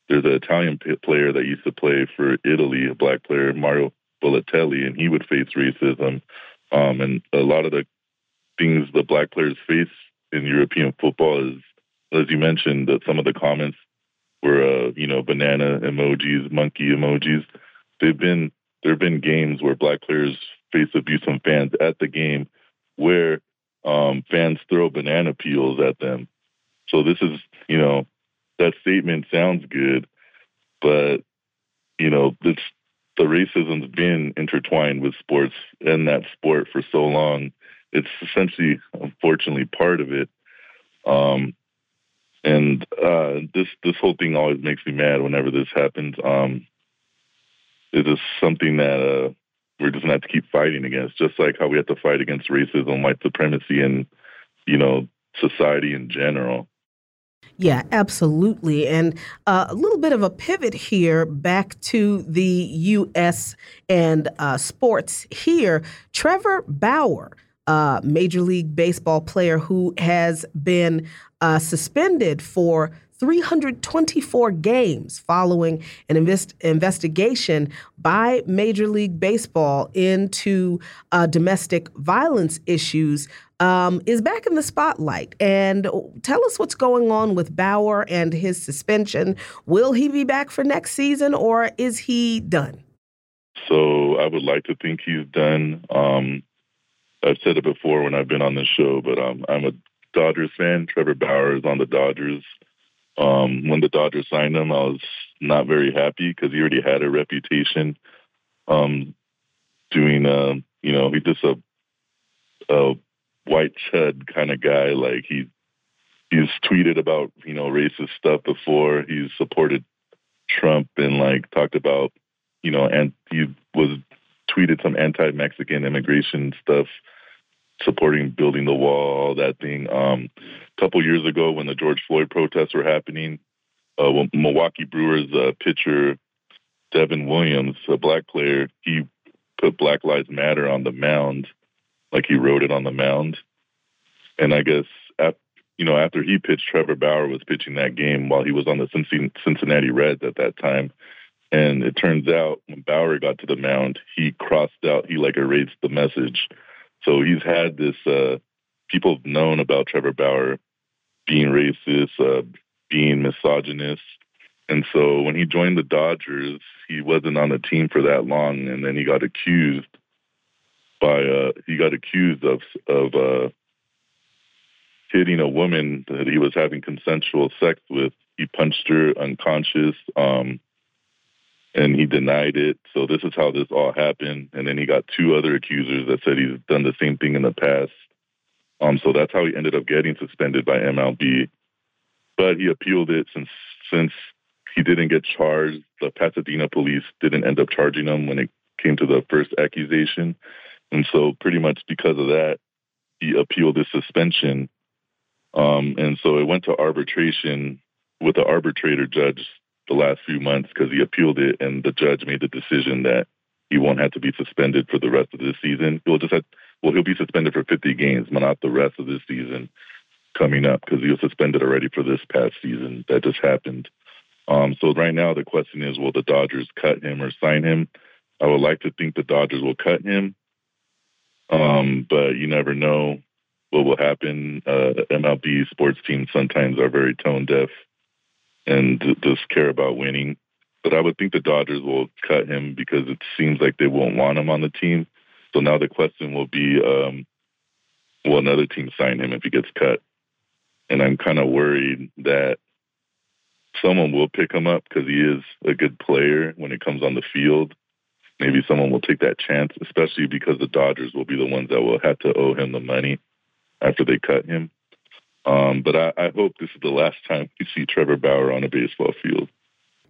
there's an Italian player that used to play for Italy, a black player, Mario Balotelli, and he would face racism. Um, and a lot of the things the black players face in European football is, as you mentioned, that some of the comments were, uh, you know, banana emojis, monkey emojis. They've been there have been games where black players face abuse from fans at the game, where um, fans throw banana peels at them. So this is, you know, that statement sounds good, but you know, this the racism's been intertwined with sports and that sport for so long. It's essentially, unfortunately, part of it. Um, and uh, this this whole thing always makes me mad whenever this happens. Um, it is something that uh, we're just gonna have to keep fighting against, just like how we have to fight against racism, white supremacy, and you know society in general. Yeah, absolutely. And uh, a little bit of a pivot here back to the U.S. and uh, sports here. Trevor Bauer, uh, Major League Baseball player who has been uh, suspended for 324 games following an invest- investigation by Major League Baseball into uh, domestic violence issues. Um, is back in the spotlight. And tell us what's going on with Bauer and his suspension. Will he be back for next season or is he done? So I would like to think he's done. Um, I've said it before when I've been on this show, but um, I'm a Dodgers fan. Trevor Bauer is on the Dodgers. Um, when the Dodgers signed him, I was not very happy because he already had a reputation um, doing, uh, you know, he's just a, a white chud kind of guy. Like he he's tweeted about you know racist stuff before. He's supported Trump and like talked about you know and he was tweeted some anti-Mexican immigration stuff supporting building the wall, all that thing. Um, a couple years ago, when the George Floyd protests were happening, uh, Milwaukee Brewers uh, pitcher Devin Williams, a black player, he put Black Lives Matter on the mound, like he wrote it on the mound. And I guess, you know, after he pitched, Trevor Bauer was pitching that game while he was on the Cincinnati Reds at that time. And it turns out when Bauer got to the mound, he crossed out, he like erased the message so he's had this. Uh, people have known about Trevor Bauer being racist, uh, being misogynist, and so when he joined the Dodgers, he wasn't on the team for that long, and then he got accused by uh, he got accused of of uh, hitting a woman that he was having consensual sex with. He punched her unconscious. Um, and he denied it. So this is how this all happened. And then he got two other accusers that said he's done the same thing in the past. Um, so that's how he ended up getting suspended by MLB. But he appealed it since since he didn't get charged. The Pasadena police didn't end up charging him when it came to the first accusation. And so pretty much because of that, he appealed his suspension. Um, and so it went to arbitration with the arbitrator judge the last few months because he appealed it, and the judge made the decision that he won't have to be suspended for the rest of this season. He'll just have, well, he'll be suspended for 50 games, but not the rest of this season coming up because he was suspended already for this past season that just happened. Um, so right now the question is, will the Dodgers cut him or sign him? I would like to think the Dodgers will cut him, um, but you never know what will happen. Uh, MLB sports teams sometimes are very tone deaf and just care about winning. But I would think the Dodgers will cut him because it seems like they won't want him on the team. So now the question will be, um, will another team sign him if he gets cut? And I'm kind of worried that someone will pick him up because he is a good player when it comes on the field. Maybe someone will take that chance, especially because the Dodgers will be the ones that will have to owe him the money after they cut him. Um, but I, I hope this is the last time we see Trevor Bauer on a baseball field.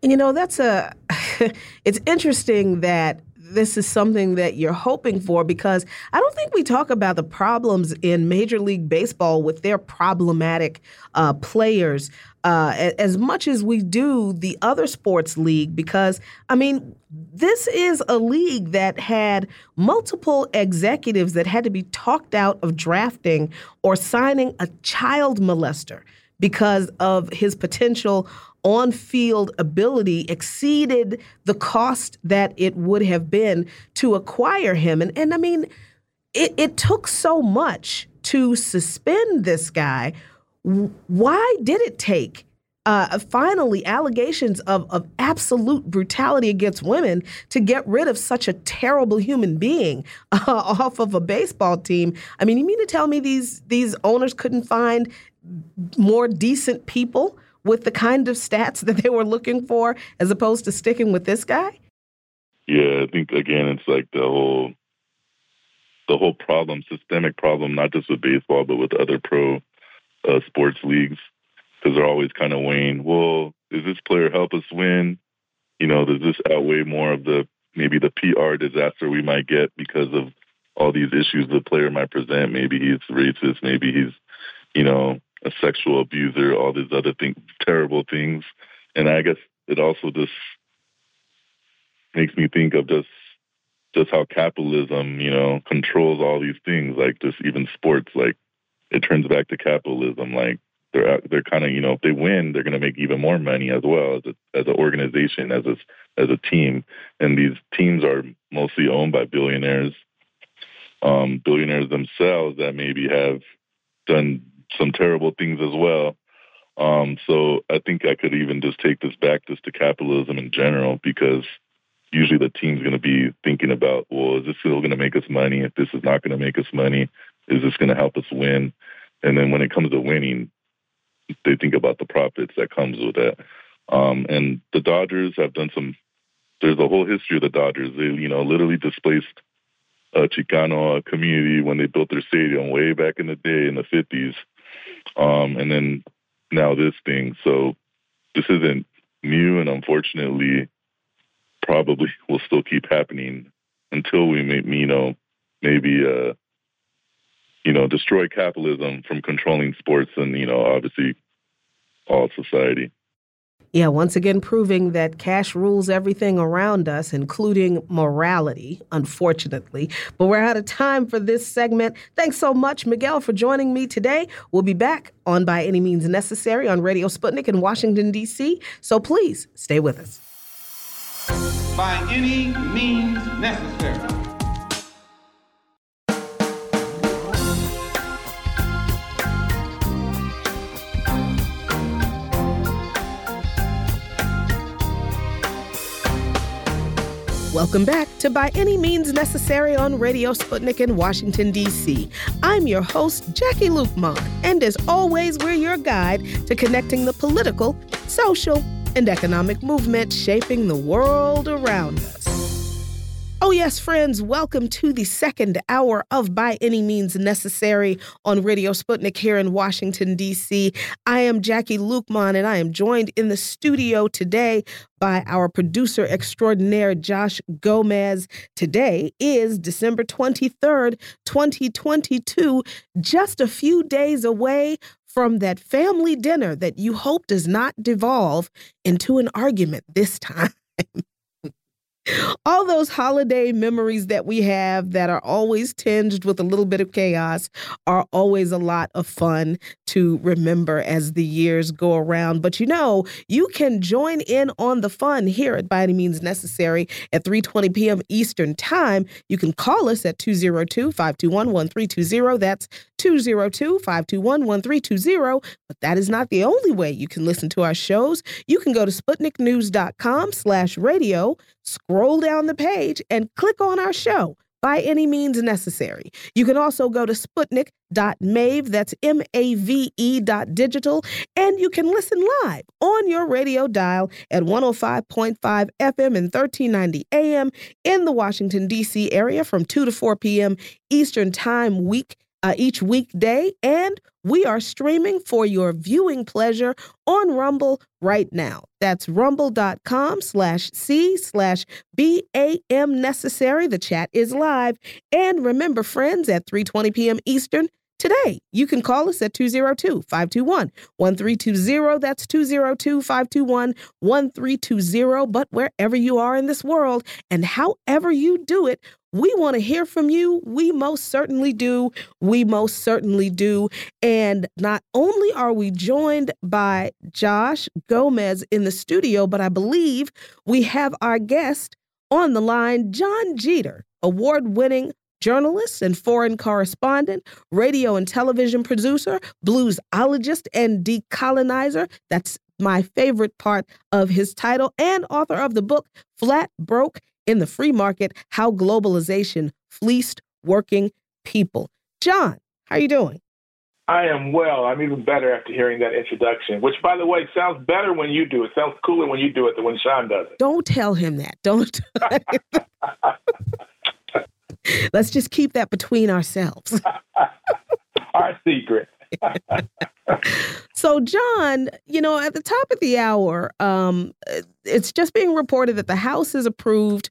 You know, that's a. it's interesting that this is something that you're hoping for because I don't think we talk about the problems in Major League Baseball with their problematic uh, players uh, as much as we do the other sports league because, I mean, this is a league that had multiple executives that had to be talked out of drafting or signing a child molester because of his potential on field ability exceeded the cost that it would have been to acquire him. And, and I mean, it, it took so much to suspend this guy. Why did it take? Uh, finally, allegations of, of absolute brutality against women to get rid of such a terrible human being uh, off of a baseball team. I mean, you mean to tell me these these owners couldn't find more decent people with the kind of stats that they were looking for as opposed to sticking with this guy? Yeah, I think again it's like the whole the whole problem, systemic problem, not just with baseball but with other pro uh, sports leagues, because they're always kind of weighing. Well, does this player help us win? You know, does this outweigh more of the maybe the PR disaster we might get because of all these issues the player might present? Maybe he's racist. Maybe he's, you know, a sexual abuser, all these other things, terrible things. And I guess it also just makes me think of just just how capitalism, you know, controls all these things, like just even sports. Like it turns back to capitalism. Like they're they're kind of you know if they win, they're going to make even more money as well as a, as an organization, as a as a team. And these teams are mostly owned by billionaires, um, billionaires themselves that maybe have done some terrible things as well. Um, so I think I could even just take this back just to capitalism in general because usually the team's going to be thinking about, well, is this still going to make us money? If this is not going to make us money, is this going to help us win? And then when it comes to winning, they think about the profits that comes with that. Um, and the Dodgers have done some. There's a whole history of the Dodgers. They, you know, literally displaced a Chicano community when they built their stadium way back in the day in the 50s. Um, and then now this thing. So this isn't new, and unfortunately, probably will still keep happening until we, may, you know, maybe, uh, you know, destroy capitalism from controlling sports and, you know, obviously all society. Yeah, once again, proving that cash rules everything around us, including morality, unfortunately. But we're out of time for this segment. Thanks so much, Miguel, for joining me today. We'll be back on By Any Means Necessary on Radio Sputnik in Washington, D.C. So please stay with us. By any means necessary. Welcome back to By Any Means Necessary on Radio Sputnik in Washington, D.C. I'm your host, Jacquie Luqman, and as always, we're your guide to connecting the political, social, and economic movement shaping the world around us. Oh, yes, friends, welcome to the second hour of By Any Means Necessary on Radio Sputnik here in Washington, D.C. I am Jacquie Luqman, and I am joined in the studio today by our producer extraordinaire, Josh Gomez. Today is December 23rd, 2022, just a few days away from that family dinner that you hope does not devolve into an argument this time all those holiday memories that we have that are always tinged with a little bit of chaos are always a lot of fun to remember as the years go around. But you know, you can join in on the fun here at By Any Means Necessary at 3:20 p.m. Eastern Time. You can call us at 202-521-1320. That's 202-521-1320. But that is not the only way you can listen to our shows. You can go to sputniknews.com slash radio, scroll down the page, and click on our show. by any means necessary. You can also go to sputnik.mave, that's M A V E dot digital, and you can listen live on your radio dial at 105.5 FM and 1390 AM in the Washington, D.C. area from 2 to 4 p.m. Eastern Time week uh, each weekday, and we are streaming for your viewing pleasure on Rumble right now. That's rumble.com slash C slash BAM necessary. The chat is live. And remember, friends, at 3.20 p.m. Eastern, today. You can call us at 202 521 1320. That's 202 521 1320. But wherever you are in this world and however you do it, we want to hear from you. We most certainly do. We most certainly do. And not only are we joined by Josh Gomez in the studio, but I believe we have our guest on the line, John Jeter, award winning journalist and foreign correspondent, radio and television producer, bluesologist, and decolonizer. That's my favorite part of his title, and author of the book Flat Broke in the Free Market How Globalization Fleeced Working People. John, how are you doing? I am well. I'm even better after hearing that introduction, which, by the way, sounds better when you do it. Sounds cooler when you do it than when Sean does it. Don't tell him that. Don't. Let's just keep that between ourselves. Our secret. So, John, you know, at the top of the hour, um, it's just being reported that the House has approved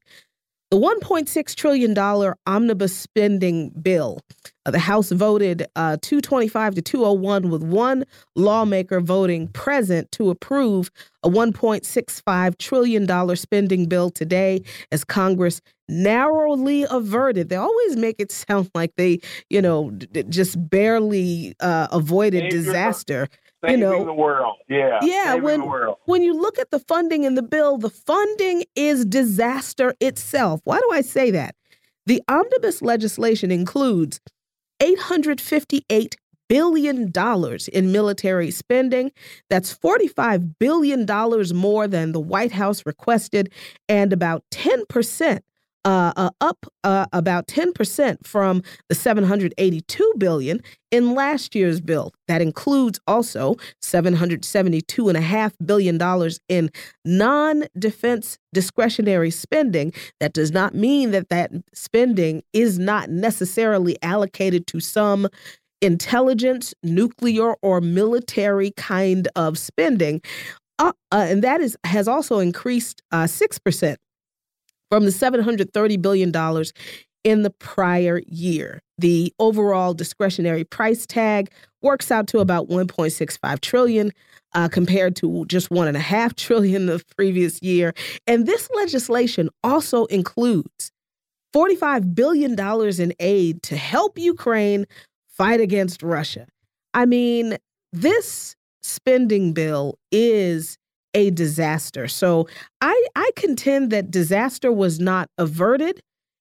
the $1.6 trillion omnibus spending bill. Uh, the House voted uh, 225 to 201, with one lawmaker voting present to approve a $1.65 trillion spending bill today as Congress narrowly averted. They always make it sound like they, you know, just barely uh, avoided disaster. You know the world. Yeah. Yeah. Saving when the world. when you look at the funding in the bill, the funding is disaster itself. Why do I say that? The omnibus legislation includes 858 billion dollars in military spending. That's 45 billion dollars more than the White House requested and about 10% uh, uh, up uh, about 10% from the 782 billion in last year's bill. That includes also 772.5 billion dollars in non-defense discretionary spending. That does not mean that that spending is not necessarily allocated to some intelligence, nuclear, or military kind of spending. Uh, uh, and that is has also increased uh, six percent from the $730 billion in the prior year. The overall discretionary price tag works out to about 1.65 trillion uh, compared to just one and a half trillion the previous year. And this legislation also includes $45 billion in aid to help Ukraine fight against Russia. I mean, this spending bill is a disaster. So I, I contend that disaster was not averted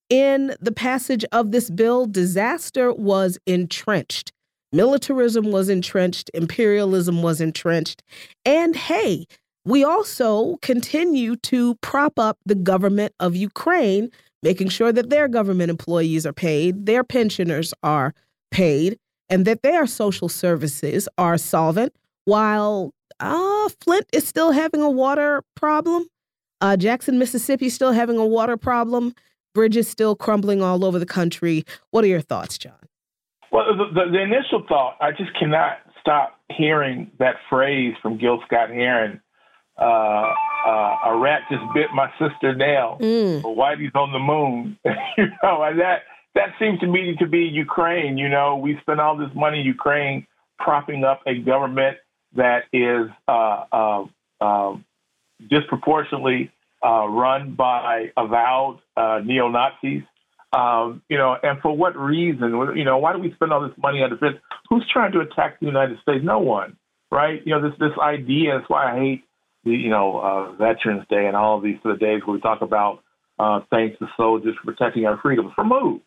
in the passage of this bill. Disaster was entrenched. Militarism was entrenched, imperialism was entrenched. And hey, we also continue to prop up the government of Ukraine, making sure that their government employees are paid, their pensioners are paid, and that their social services are solvent, while uh, Flint is still having a water problem. Uh, Jackson, Mississippi, is still having a water problem. Bridges still crumbling all over the country. What are your thoughts, John? Well, the, the, the initial thought, I just cannot stop hearing that phrase from Gil Scott Heron. Uh, uh, a rat just bit my sister Nell. Mm. Whitey's on the moon. you know, and that that seems to me to be Ukraine. You know, we spend all this money in Ukraine propping up a government that is uh, uh, uh, disproportionately uh, run by avowed uh, neo Nazis. Um, you know, and for what reason? You know, why do we spend all this money on defense? Who's trying to attack the United States? No one, right? You know, this this idea. That's why I hate the you know Veterans Day and all of these other days where we talk about thanks to soldiers for protecting our freedoms. Who?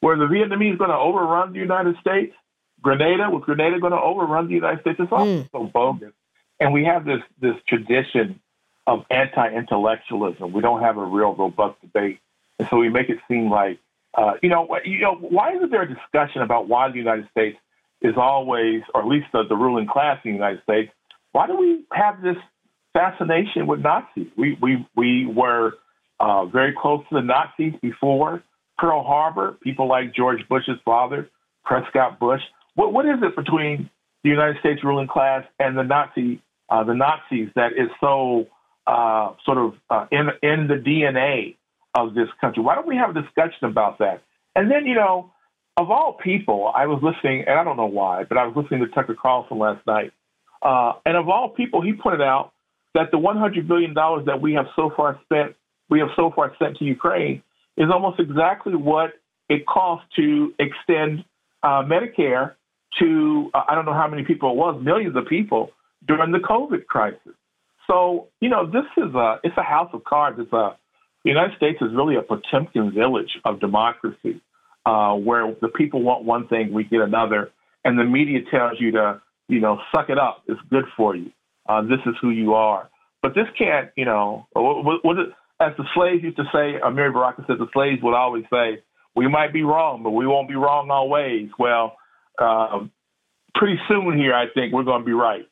Were the Vietnamese going to overrun the United States? Grenada was Grenada going to overrun the United States? It's all Mm. so bogus. And we have this this tradition of anti-intellectualism. We don't have a real robust debate, and so we make it seem like Uh, you know, you know, why isn't there a discussion about why the United States is always, or at least the, the ruling class in the United States, why do we have this fascination with Nazis? We we we were uh, very close to the Nazis before Pearl Harbor. People like George Bush's father, Prescott Bush. What what is it between the United States ruling class and the Nazi uh, the Nazis that is so uh, sort of uh, in in the DNA of this country. Why don't we have a discussion about that? And then, you know, of all people, I was listening, and I don't know why, but I was listening to Tucker Carlson last night. Uh, and of all people, he pointed out that the $100 billion that we have so far spent, we have so far sent to Ukraine, is almost exactly what it costs to extend uh, Medicare to, uh, I don't know how many people it was, millions of people during the COVID crisis. So, you know, this is a, it's a house of cards. It's a, the United States is really a Potemkin village of democracy, uh, where the people want one thing, we get another, and the media tells you to, you know, suck it up. It's good for you. Uh, this is who you are. But this can't, you know, what, what, as the slaves used to say, Amiri Baraka said the slaves would always say, we might be wrong, but we won't be wrong always. Well, uh, pretty soon here, I think we're going to be right.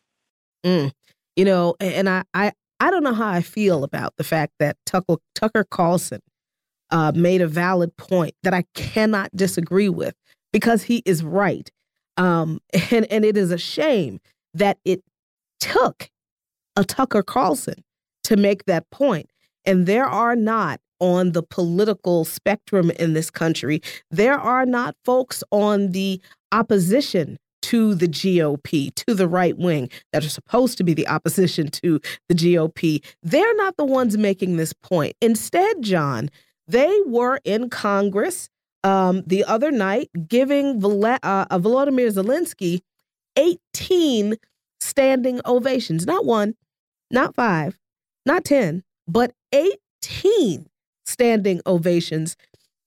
Mm. You know, and I, I, I don't know how I feel about the fact that Tucker, Tucker Carlson uh, made a valid point that I cannot disagree with because he is right. Um, and, and it is a shame that it took a Tucker Carlson to make that point. And there are not on the political spectrum in this country, there are not folks on the opposition to the GOP, to the right wing that are supposed to be the opposition to the GOP. They're not the ones making this point. Instead, John, they were in Congress um, the other night giving Vol- uh, Volodymyr Zelensky 18 standing ovations. Not one, not five, not 10, but 18 standing ovations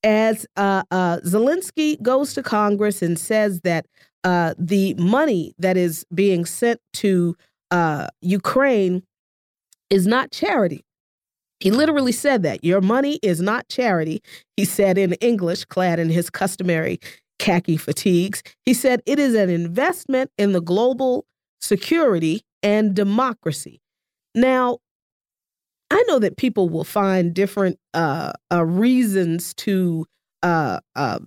as uh, uh, Zelensky goes to Congress and says that uh, the money that is being sent to uh, Ukraine is not charity. He literally said that. Your money is not charity, he said in English, clad in his customary khaki fatigues. He said it is an investment in the global security and democracy. Now, I know that people will find different uh, uh, reasons to uh, uh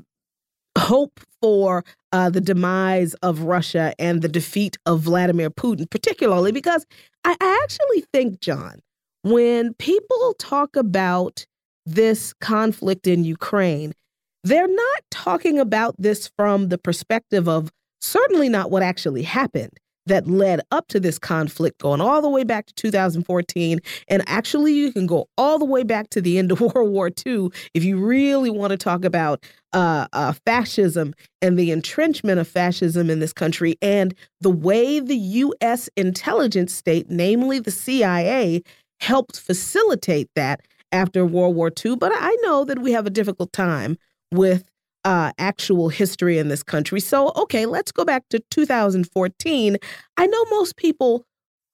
hope for uh, the demise of Russia and the defeat of Vladimir Putin, particularly because I, I actually think, John, when people talk about this conflict in Ukraine, they're not talking about this from the perspective of certainly not what actually happened that led up to this conflict, going all the way back to 2014. And actually, you can go all the way back to the end of World War II if you really want to talk about uh, uh, fascism and the entrenchment of fascism in this country and the way the U.S. intelligence state, namely the CIA, helped facilitate that after World War II. But I know that we have a difficult time with uh, actual history in this country. So, okay, let's go back to 2014. I know most people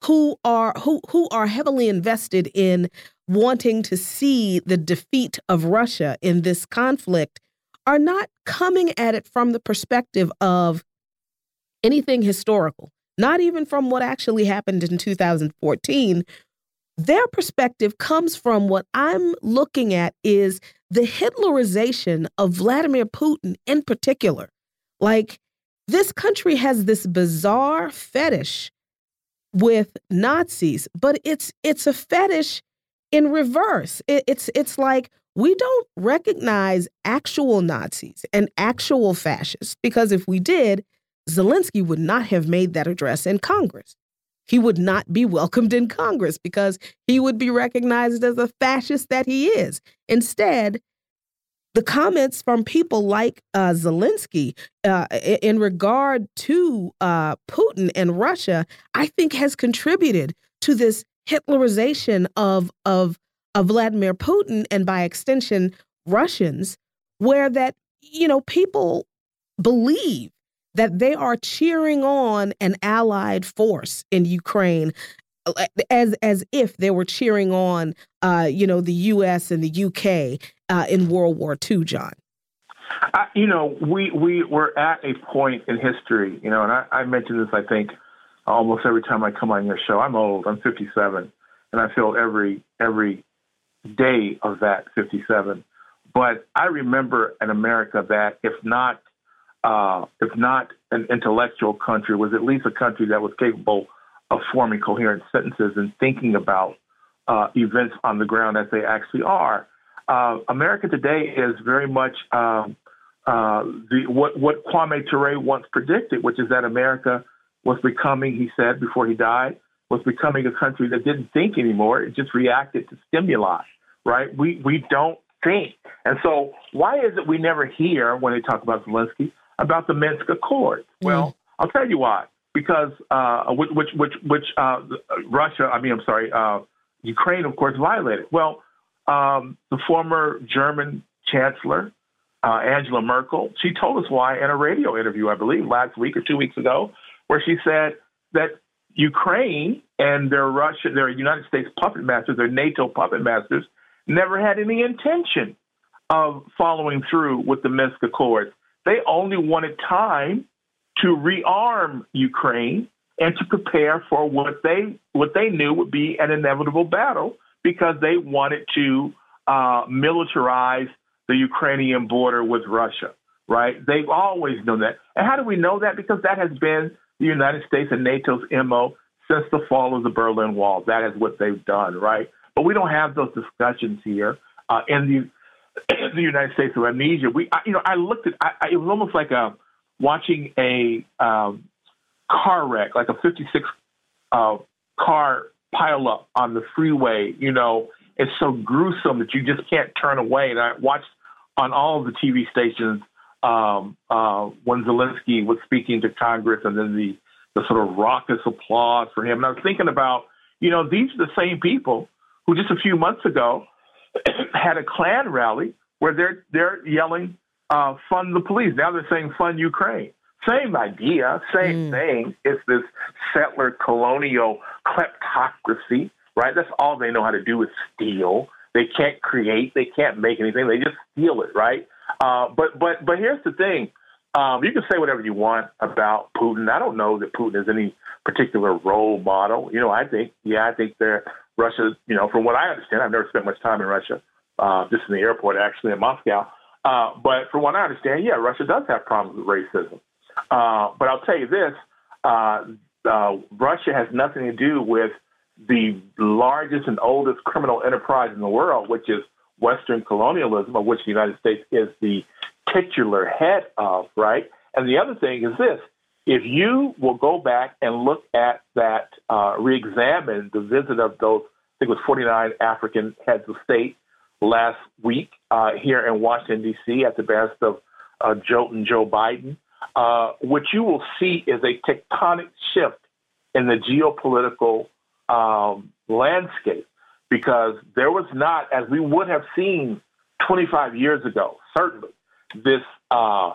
who are who who are heavily invested in wanting to see the defeat of Russia in this conflict are not coming at it from the perspective of anything historical, not even from what actually happened in 2014. Their perspective comes from what I'm looking at is the Hitlerization of Vladimir Putin in particular. Like, this country has this bizarre fetish with Nazis, but it's it's a fetish in reverse. It, it's it's like we don't recognize actual Nazis and actual fascists because if we did, Zelensky would not have made that address in Congress. He would not be welcomed in Congress because he would be recognized as a fascist that he is. Instead, the comments from people like uh, Zelensky uh, in regard to uh, Putin and Russia, I think, has contributed to this Hitlerization of of of Vladimir Putin and by extension Russians, where that you know people believe that they are cheering on an allied force in Ukraine uh, as as if they were cheering on uh, you know the US and the UK uh, in World War II, John. I, you know, we we were at a point in history, you know, and I, I mention this, I think, almost every time I come on your show. I'm old. I'm 57, and I feel every every day of that 57. But I remember an America that, if not uh, if not an intellectual country, was at least a country that was capable of forming coherent sentences and thinking about uh, events on the ground as they actually are. Uh, America today is very much um, uh, the what what Kwame Ture once predicted, which is that America was becoming, he said before he died, was becoming a country that didn't think anymore; it just reacted to stimuli. Right? We we don't think, and so why is it we never hear when they talk about Zelensky about the Minsk Accords? Mm. Well, I'll tell you why. Because uh, which which which, which uh, Russia, I mean, I'm sorry, uh, Ukraine, of course, violated. Well, um, the former German Chancellor uh, Angela Merkel, she told us why in a radio interview, I believe, last week or two weeks ago, where she said that Ukraine and their Russia, their United States puppet masters, their NATO puppet masters, never had any intention of following through with the Minsk Accords. They only wanted time to rearm Ukraine and to prepare for what they what they knew would be an inevitable battle because they wanted to uh, militarize the Ukrainian border with Russia. Right? They've always known that. And how do we know that? Because that has been the United States and NATO's MO since the fall of the Berlin Wall. That is what they've done, right? But we don't have those discussions here uh, in the United States of amnesia. We, I, you know, I looked at. I, it was almost like a watching a um, car wreck, like a '56 uh, car pile up on the freeway. You know, it's so gruesome that you just can't turn away. And I watched on all of the TV stations um, uh, when Zelensky was speaking to Congress, and then the the sort of raucous applause for him. And I was thinking about, you know, these are the same people who just a few months ago had a Klan rally where they're they're yelling, uh, "Fund the police." Now they're saying, "Fund Ukraine." Same idea, same mm. thing. It's this settler colonial kleptocracy, right? That's all they know how to do is steal. They can't create. They can't make anything. They just steal it, right? Uh, but but but here's the thing. Um, you can say whatever you want about Putin. I don't know that Putin is any particular role model. You know, I think, yeah, I think they're Russia. You know, from what I understand, I've never spent much time in Russia, uh, just in the airport actually in Moscow. Uh, but from what I understand, yeah, Russia does have problems with racism. Uh, but I'll tell you this: uh, uh, Russia has nothing to do with the largest and oldest criminal enterprise in the world, which is Western colonialism, of which the United States is the titular head of, right? And the other thing is this if you will go back and look at that, uh, re examine the visit of those, I think it was 49 African heads of state last week uh, here in Washington, D.C., at the behest of uh, Joe and Joe Biden, uh, what you will see is a tectonic shift in the geopolitical um, landscape because there was not, as we would have seen 25 years ago, certainly, this uh,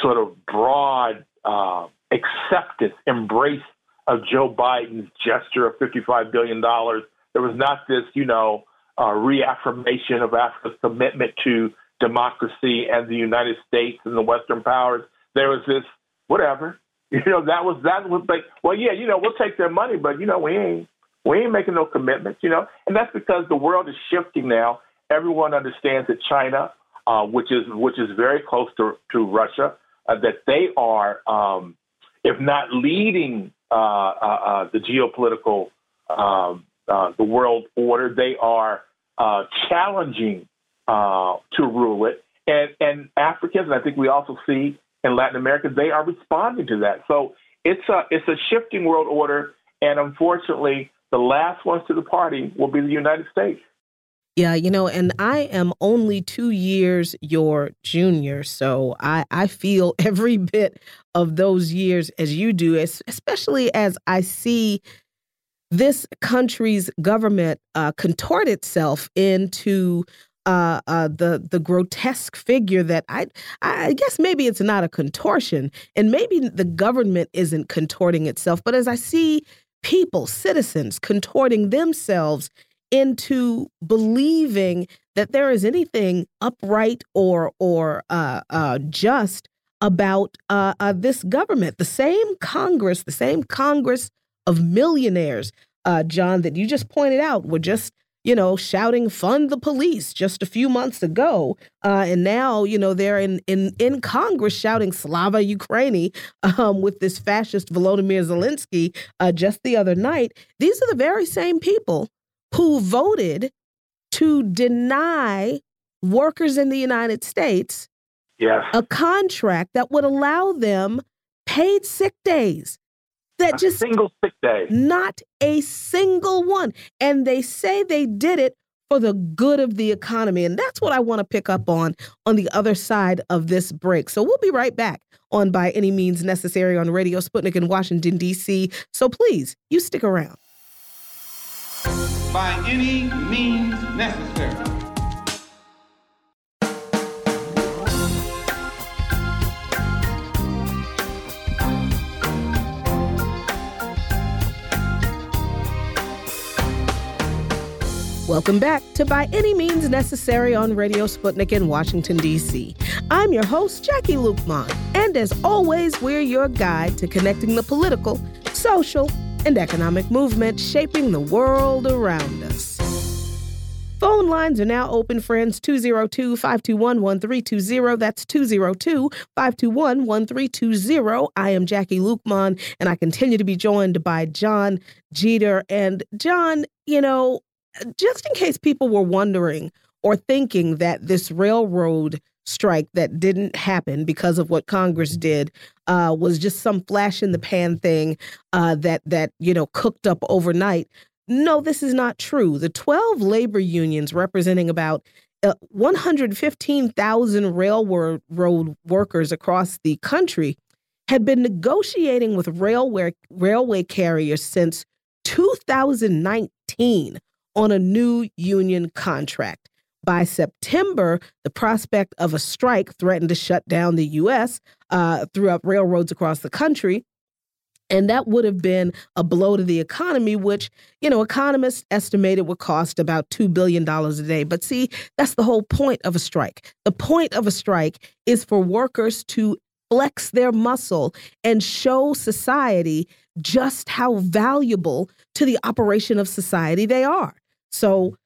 sort of broad uh, acceptance, embrace of Joe Biden's gesture of $55 billion. There was not this, you know, uh, reaffirmation of Africa's commitment to democracy and the United States and the Western powers. There was this, whatever, you know, that was that was like, well, yeah, you know, we'll take their money, but you know, we ain't we ain't making no commitments, you know, and that's because the world is shifting now. Everyone understands that China, uh, which is which is very close to to Russia, uh, that they are, um, if not leading uh, uh, uh the geopolitical um, uh, the world order, they are challenging to rule it. And and Africans, and I think we also see in Latin America, they are responding to that. So it's a it's a shifting world order, and unfortunately, the last ones to the party will be the United States. Yeah, you know, and I am only two years your junior, so I, I feel every bit of those years as you do, especially as I see this country's government uh, contort itself into uh, uh, the the grotesque figure that I I guess maybe it's not a contortion, and maybe the government isn't contorting itself, but as I see people, citizens, contorting themselves into believing that there is anything upright or or uh, uh, just about uh, uh this government. The same Congress, the same Congress of millionaires, uh, John, that you just pointed out, were just you know, shouting "fund the police" just a few months ago, uh, and now you know they're in in in Congress shouting "Slava Ukraini" um, with this fascist Volodymyr Zelensky just the other night. These are the very same people who voted to deny workers in the United States yes. a contract that would allow them paid sick days that a just single sick day. Not a single one. And they say they did it for the good of the economy. And that's what I want to pick up on on the other side of this break. So we'll be right back on By Any Means Necessary on Radio Sputnik in Washington, D.C. So please, you stick around. By any means necessary. Welcome back to By Any Means Necessary on Radio Sputnik in Washington, D.C. I'm your host, Jacquie Luqman, and as always, we're your guide to connecting the political, social, and economic movement shaping the world around us. Phone lines are now open, friends 202 521 1320. That's 202 521 1320. I am Jacquie Luqman, and I continue to be joined by John Jeter. And John, you know, just in case people were wondering or thinking that this railroad strike that didn't happen because of what Congress did uh, was just some flash in the pan thing uh, that that you know cooked up overnight. No, this is not true. The 12 labor unions representing about uh, 115,000 railroad workers across the country had been negotiating with railway railway carriers since 2019 on a new union contract. By September, the prospect of a strike threatened to shut down the U.S. Uh, throughout railroads across the country. And that would have been a blow to the economy, which, you know, economists estimated would cost about $2 billion a day. But see, that's the whole point of a strike. The point of a strike is for workers to flex their muscle and show society just how valuable to the operation of society they are. So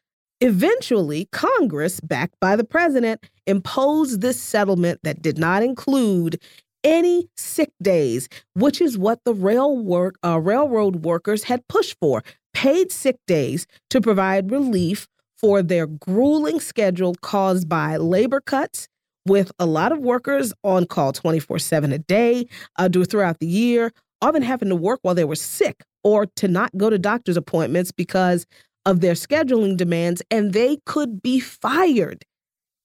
eventually, Congress, backed by the president, imposed this settlement that did not include any sick days, which is what the rail work, uh, railroad workers had pushed for paid sick days to provide relief for their grueling schedule caused by labor cuts, with a lot of workers on call 24 7 a day uh, throughout the year, often having to work while they were sick or to not go to doctor's appointments because of their scheduling demands, and they could be fired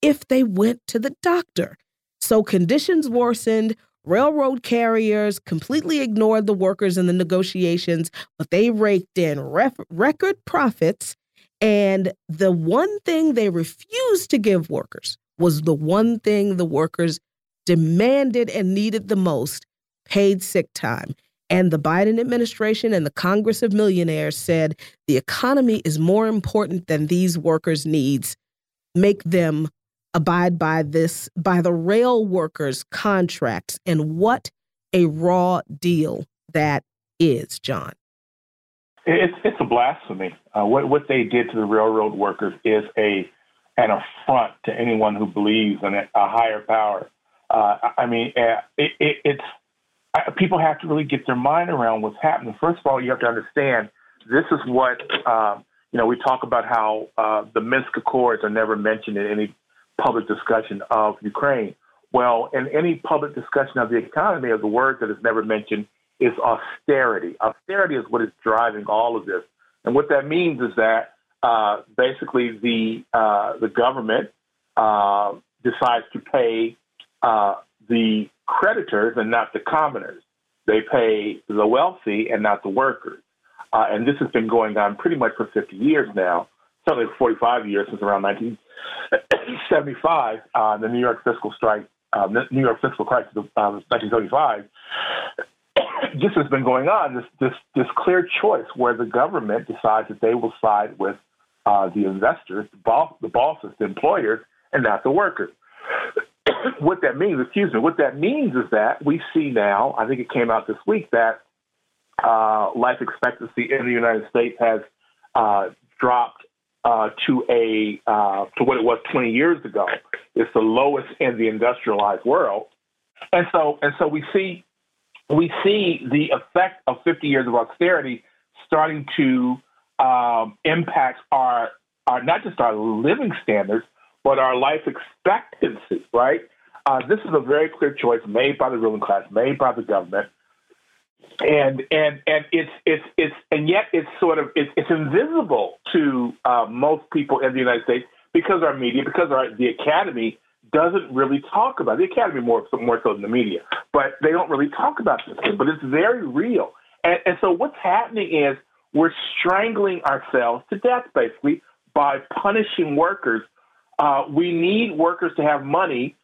if they went to the doctor. So conditions worsened. Railroad carriers completely ignored the workers in the negotiations, but they raked in record profits. And the one thing they refused to give workers was the one thing the workers demanded and needed the most paid sick time. And the Biden administration and the Congress of Millionaires said the economy is more important than these workers' needs. Make them abide by this, by the rail workers' contracts. And what a raw deal that is, John. It's, it's a blasphemy. Uh, what, what they did to the railroad workers is a an affront to anyone who believes in a, higher power. Uh, I mean, uh, it, it, it's people have to really get their mind around what's happening. First of all, you have to understand this is what um, you know. We talk about how uh, the Minsk Accords are never mentioned in any public discussion of Ukraine. Well, in any public discussion of the economy, of the word that is never mentioned is austerity. Austerity is what is driving all of this, and what that means is that uh, basically the uh, the government uh, decides to pay uh, the creditors and not the commoners. They pay the wealthy and not the workers. Uh, and this has been going on pretty much for 50 years now, certainly 45 years since around 1975, uh, the New York fiscal strike, uh, New York fiscal crisis of 1975. this has been going on, this, this, this clear choice where the government decides that they will side with uh, the investors, the, the bosses, the employers, and not the workers. what that means, excuse me, what that means is that we see now, I think it came out this week, that uh, life expectancy in the United States has uh, dropped uh, to a uh, to what it was 20 years ago. It's the lowest in the industrialized world, and so and so we see we see the effect of 50 years of austerity starting to um, impact our our not just our living standards, but our life expectancy. Right? Uh, this is a very clear choice made by the ruling class, made by the government and and and it's it's it's and yet it's sort of it's, it's invisible to uh, most people in the United States because our media, because our the academy doesn't really talk about it. the academy more more so than the media, but they don't really talk about this thing. But it's very real, and, and so what's happening is we're strangling ourselves to death basically by punishing workers. Uh, we need workers to have money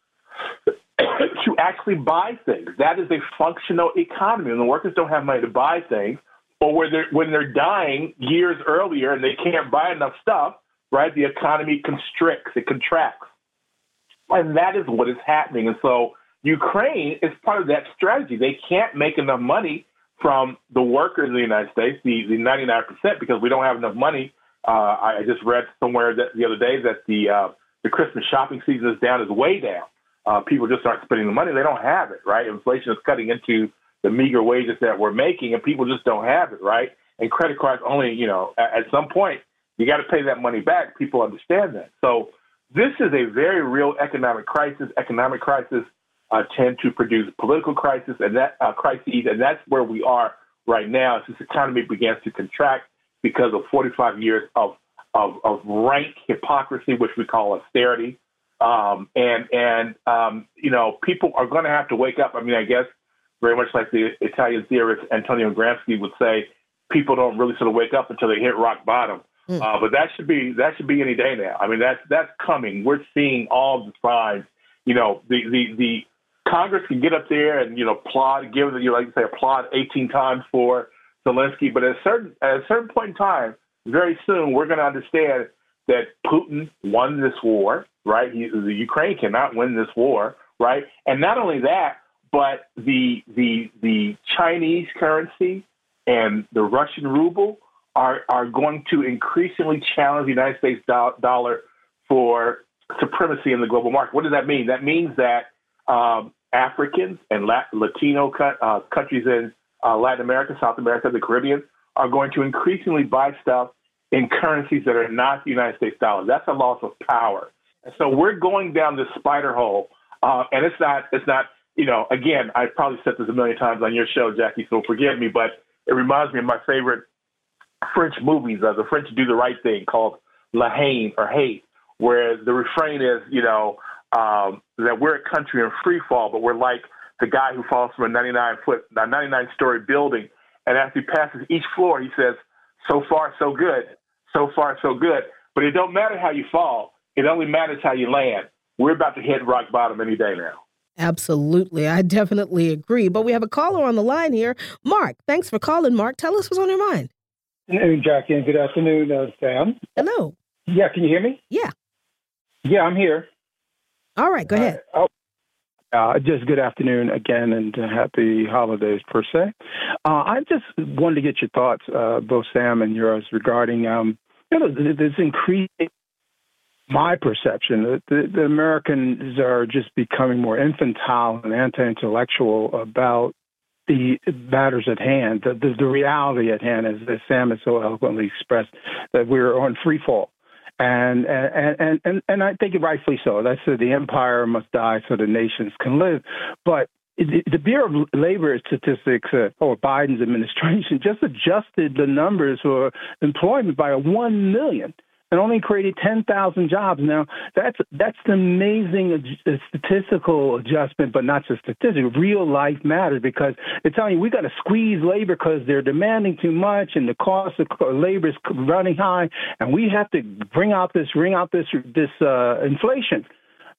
to actually buy things. That is a functional economy. And the workers don't have money to buy things, or when they're, when they're dying years earlier and they can't buy enough stuff, right, the economy constricts, it contracts. And that is what is happening. And so Ukraine is part of that strategy. They can't make enough money from the workers in the United States, the, the 99%, because we don't have enough money. Uh, I just read somewhere that the other day that the uh, the Christmas shopping season is down, is way down uh, people just aren't spending the money. They don't have it, right? Inflation is cutting into the meager wages that we're making, and people just don't have it, right? And credit cards only, you know, at, at some point, you got to pay that money back. People understand that. So this is a very real economic crisis. Economic crisis uh, tend to produce political crisis and that uh, crises, and that's where we are right now. This economy begins to contract because of 45 years of of, of rank hypocrisy, which we call austerity, um, and and um, you know, people are going to have to wake up. I mean, I guess very much like the Italian theorist Antonio Gramsci would say, people don't really sort of wake up until they hit rock bottom. Mm. Uh, but that should be that should be any day now. I mean, that's that's coming. We're seeing all the signs. You know, the the the Congress can get up there and you know applaud, give you know, like you say, applaud 18 times for Zelensky. But at a certain at a certain point in time, very soon, we're going to understand that Putin won this war right? He, the Ukraine cannot win this war, right? And not only that, but the the the Chinese currency and the Russian ruble are are going to increasingly challenge the United States do- dollar for supremacy in the global market. What does that mean? That means that um, Africans and Latino uh, countries in uh, Latin America, South America, the Caribbean are going to increasingly buy stuff in currencies that are not the United States dollar. That's a loss of power. And so we're going down this spider hole, uh, and it's not, it's not, you know, again, I've probably said this a million times on your show, Jacquie, so forgive me, but it reminds me of my favorite French movies, uh, the French do the right thing called La Haine or Hate, where the refrain is, you know, um, that we're a country in free fall, but we're like the guy who falls from a 99 foot, a 99 story building. And as he passes each floor, he says, so far, so good. So far, so good. But it don't matter how you fall. It only matters how you land. We're about to hit rock bottom any day now. Absolutely. I definitely agree. But we have a caller on the line here. Mark, thanks for calling, Mark. Tell us what's on your mind. Hey, Jacquie, and good afternoon, uh, Sam. Hello. Yeah, can you hear me? Yeah. Yeah, I'm here. All right, go ahead. Uh, uh, just good afternoon again and happy holidays per se. Uh, I just wanted to get your thoughts, uh, both Sam and yours, regarding um, you know this increasing my perception that the, the, Americans are just becoming more infantile and anti-intellectual about the matters at hand, the, the, the reality at hand, as, as, Sam has so eloquently expressed, that we're on free fall. And, and and and and I think it rightfully so. That's uh, the empire must die so the nations can live. But the Bureau of Labor Statistics, uh, or Biden's administration, just adjusted the numbers for employment by a one million and only created 10,000 jobs. Now, that's that's an amazing statistical adjustment, but not just statistical. Real life matters because they're telling you we got to squeeze labor because they're demanding too much and the cost of labor is running high, and we have to bring out this, bring out this this uh, inflation.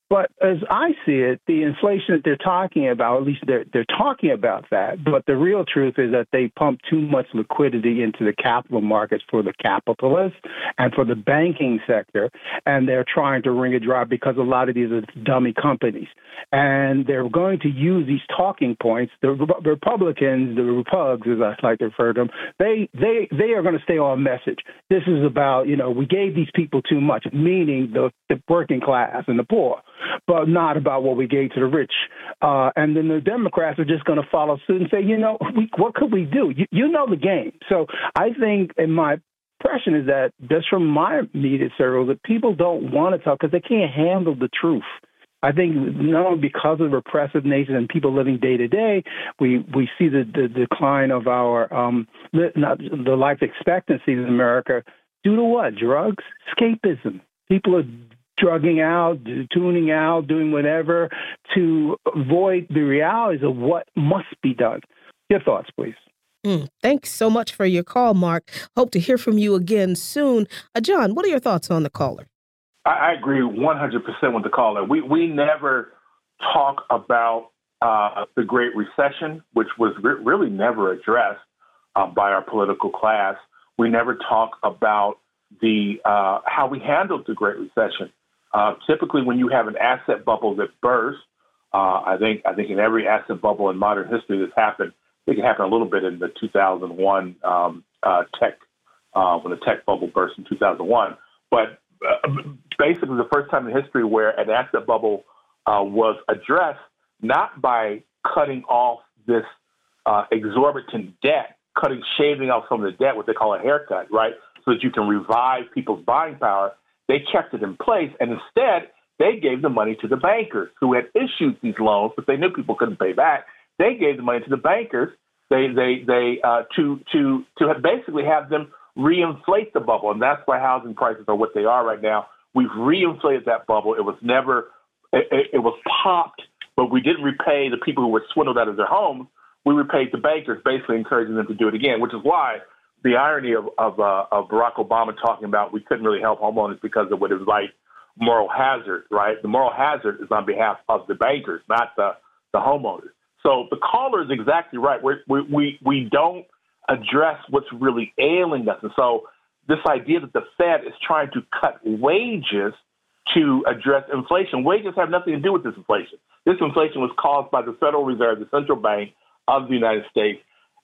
But as I see it, the inflation that they're talking about, at least they're, they're talking about that. But the real truth is that they pump too much liquidity into the capital markets for the capitalists and for the banking sector. And they're trying to wring it dry because a lot of these are dummy companies. And they're going to use these talking points. The Republicans, the Repugs, as I like to refer to them, they, they, they are going to stay on message. This is about, you know, we gave these people too much, meaning the, the working class and the poor but not about what we gave to the rich. Uh, and then the Democrats are just going to follow suit and say, you know, we, what could we do? You, you know the game. So I think, in my impression, is that just from my immediate circle, that people don't want to talk because they can't handle the truth. I think not only because of repressive nature and people living day to day, we we see the, the decline of our um, not, the life expectancies in America due to what? Drugs, escapism. People are drugging out, tuning out, doing whatever to avoid the realities of what must be done. Your thoughts, please. Mm, thanks so much for your call, Mark. Hope to hear from you again soon. Uh, John, what are your thoughts on the caller? I, I agree 100% with the caller. We, we never talk about uh, the Great Recession, which was re- really never addressed uh, by our political class. We never talk about the uh, how we handled the Great Recession. Uh, typically, when you have an asset bubble that bursts, uh, I think I think in every asset bubble in modern history that's happened, it can happen a little bit in the 2001 um, uh, tech uh, when the tech bubble burst in 2001. But uh, basically, the first time in history where an asset bubble was addressed not by cutting off this exorbitant debt, cutting shaving off some of the debt, what they call a haircut, right, so that you can revive people's buying power they kept it in place, and instead, they gave the money to the bankers who had issued these loans, but they knew people couldn't pay back. They gave the money to the bankers. They they they uh, to to to have basically have them reinflate the bubble, and that's why housing prices are what they are right now. We've reinflated that bubble. It was never it, it, it was popped, but we didn't repay the people who were swindled out of their homes. We repaid the bankers, basically encouraging them to do it again, which is why the irony of of, uh, of Barack Obama talking about we couldn't really help homeowners because of what is like moral hazard, right? The moral hazard is on behalf of the bankers, not the the homeowners. So the caller is exactly right. we we we we don't address what's really ailing us, and so this idea that the Fed is trying to cut wages to address inflation. Wages have nothing to do with this inflation. This inflation was caused by the Federal Reserve, the central bank of the United States,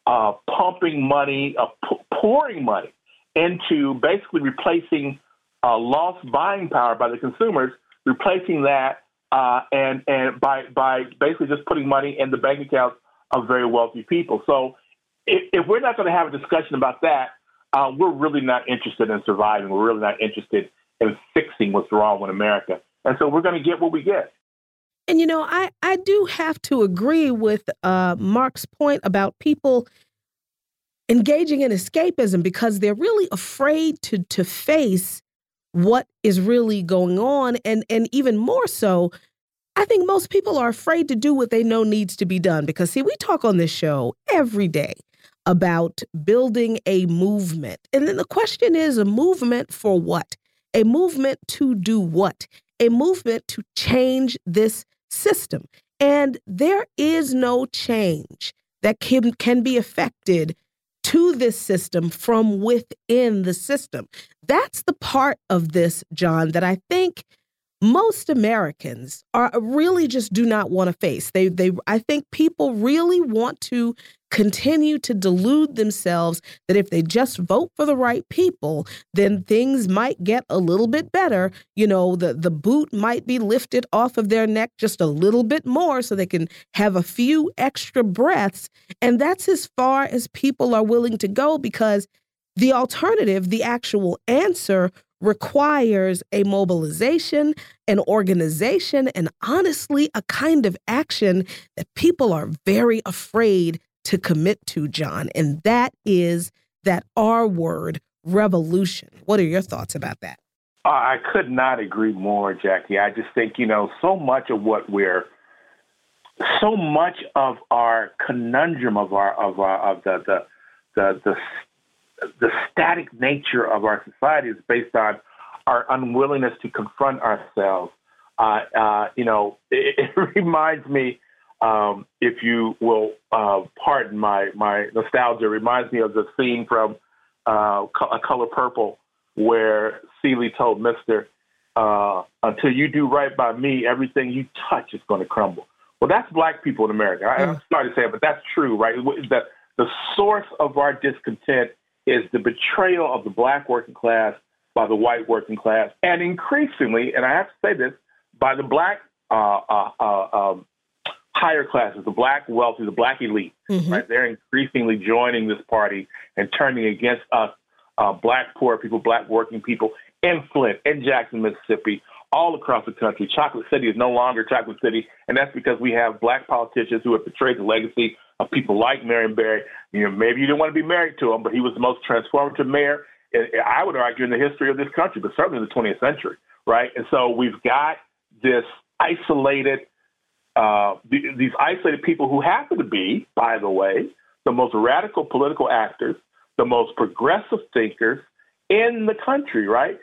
uh, pumping money, uh, p- pouring money into basically replacing uh, lost buying power by the consumers, replacing that, uh, and and by by basically just putting money in the bank accounts of very wealthy people. So if, if we're not going to have a discussion about that, uh, we're really not interested in surviving. We're really not interested in fixing what's wrong with America. And so we're going to get what we get. And you know, I I do have to agree with uh, Mark's point about people engaging in escapism because they're really afraid to to face what is really going on, and and even more so. I think most people are afraid to do what they know needs to be done because, see, we talk on this show every day about building a movement. And then the question is a movement for what? A movement to do what? A movement to change this system. And there is no change that can, can be affected to this system from within the system. That's the part of this, John, that I think most Americans are uh, really just do not want to face. They they I think people really want to continue to delude themselves that if they just vote for the right people, then things might get a little bit better. You know, the the boot might be lifted off of their neck just a little bit more so they can have a few extra breaths, and that's as far as people are willing to go because the alternative, the actual answer requires a mobilization, an organization, and honestly, a kind of action that people are very afraid to commit to, John. And that is that R word, revolution. What are your thoughts about that? I could not agree more, Jacquie. I just think, you know, so much of what we're so much of our conundrum of our of our of the the the, the the static nature of our society is based on our unwillingness to confront ourselves, uh, uh, you know, it, it reminds me, um, if you will uh, pardon my my nostalgia, it reminds me of the scene from uh, A Color Purple, where Celie told Mister, uh, "Until you do right by me, everything you touch is going to crumble." Well, that's black people in America. I, I'm sorry to say it, but that's true, right? The the source of our discontent is the betrayal of the black working class by the white working class, and increasingly, and I have to say this, by the black uh, uh, uh, um, higher classes, the black wealthy, the black elite. Mm-hmm. Right, they're increasingly joining this party and turning against us, uh, black poor people, black working people in Flint, in Jackson, Mississippi, all across the country. Chocolate City is no longer Chocolate City, and that's because we have black politicians who have betrayed the legacy of people like Marion Barry. You know, maybe you didn't want to be married to him, but he was the most transformative mayor, I would argue, in the history of this country, but certainly in the 20th century, right? And so we've got this isolated, uh, these isolated people who happen to be, by the way, the most radical political actors, the most progressive thinkers in the country, right?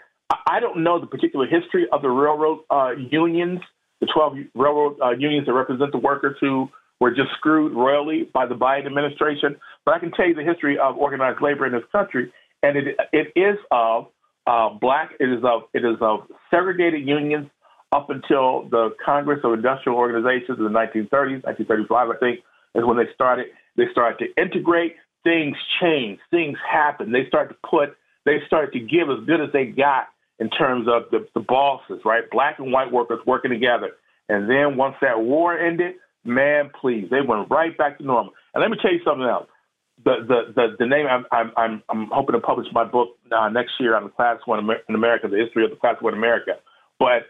I don't know the particular history of the railroad uh, unions, the 12 railroad uh, unions that represent the workers who were just screwed royally by the Biden administration. But I can tell you the history of organized labor in this country, and it it is of uh, black. It is of it is of segregated unions up until the Congress of Industrial Organizations in the 1930s, 1935, I think, is when they started. They started to integrate. Things change. Things happen. They start to put. They start to give as good as they got in terms of the, the bosses, right? Black and white workers working together. And then once that war ended, man, please, they went right back to normal. And let me tell you something else. The the the, the name I'm, I'm I'm hoping to publish my book uh, next year on the class one in America, the history of the class one America. But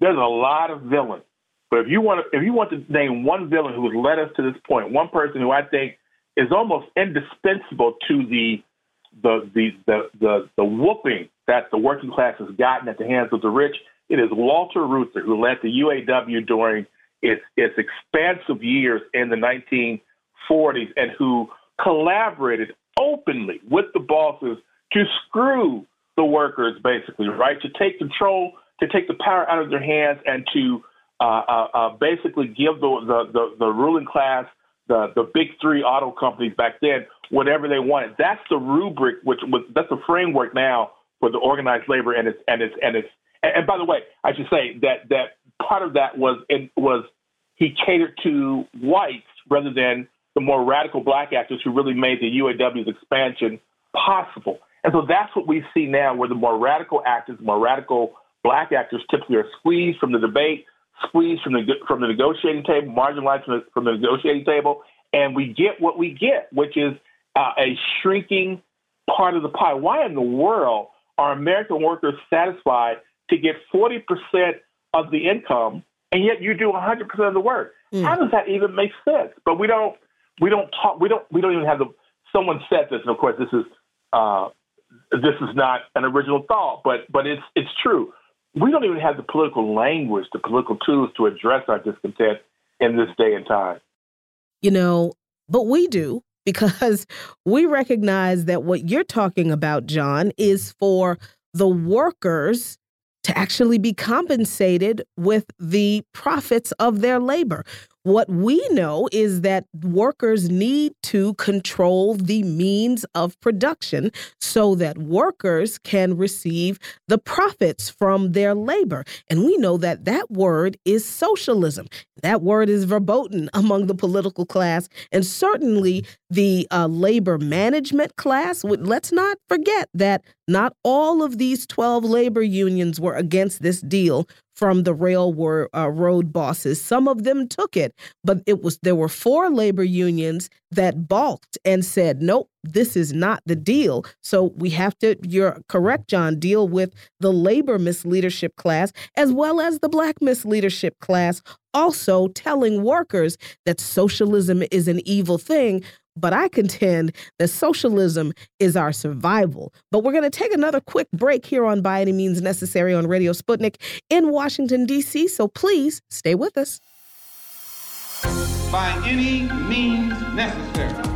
there's a lot of villains. But if you want to, if you want to name one villain who has led us to this point, one person who I think is almost indispensable to the the the the the, the whooping that the working class has gotten at the hands of the rich, it is Walter Reuther who led the UAW during its its expansive years in the 1940s and who collaborated openly with the bosses to screw the workers, basically, right? To take control to take the power out of their hands and to uh, uh, uh, basically give the, the, the, the, ruling class, the, the big three auto companies back then, whatever they wanted. That's the rubric, which was, that's the framework now for the organized labor and its and its and its. And, and by the way, I should say that that part of that was it was he catered to whites rather than the more radical black actors who really made the UAW's expansion possible. And so that's what we see now, where the more radical actors, more radical black actors typically are squeezed from the debate, squeezed from the from the negotiating table, marginalized from the, from the negotiating table, and we get what we get, which is uh, a shrinking part of the pie. Why in the world are American workers satisfied to get 40% of the income, and yet you do 100% of the work? Mm. How does that even make sense? But we don't we don't talk we don't we don't even have the someone said this, and of course this is uh, this is not an original thought, but but it's it's true we don't even have the political language, the political tools to address our discontent in this day and time. You know, but we do because we recognize that what you're talking about, John, is for the workers to actually be compensated with the profits of their labor. What we know is that workers need to control the means of production so that workers can receive the profits from their labor. And we know that that word is socialism. That word is verboten among the political class and certainly the uh, labor management class. Let's not forget that not all of these 12 labor unions were against this deal from the railroad uh, road bosses. Some of them took it, but it was there were four labor unions that balked and said, "Nope, this is not the deal." So we have to. You're correct, John. Deal with the labor misleadership class as well as the black misleadership class. Also telling workers that socialism is an evil thing but I contend that socialism is our survival. But we're going to take another quick break here on By Any Means Necessary on Radio Sputnik in Washington, D.C. So please stay with us. By any means necessary.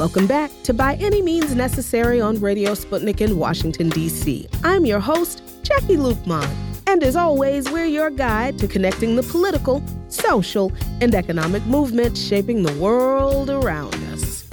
Welcome back to By Any Means Necessary on Radio Sputnik in Washington, D.C. I'm your host, Jacquie Luqman. And as always, we're your guide to connecting the political, social, and economic movements shaping the world around us.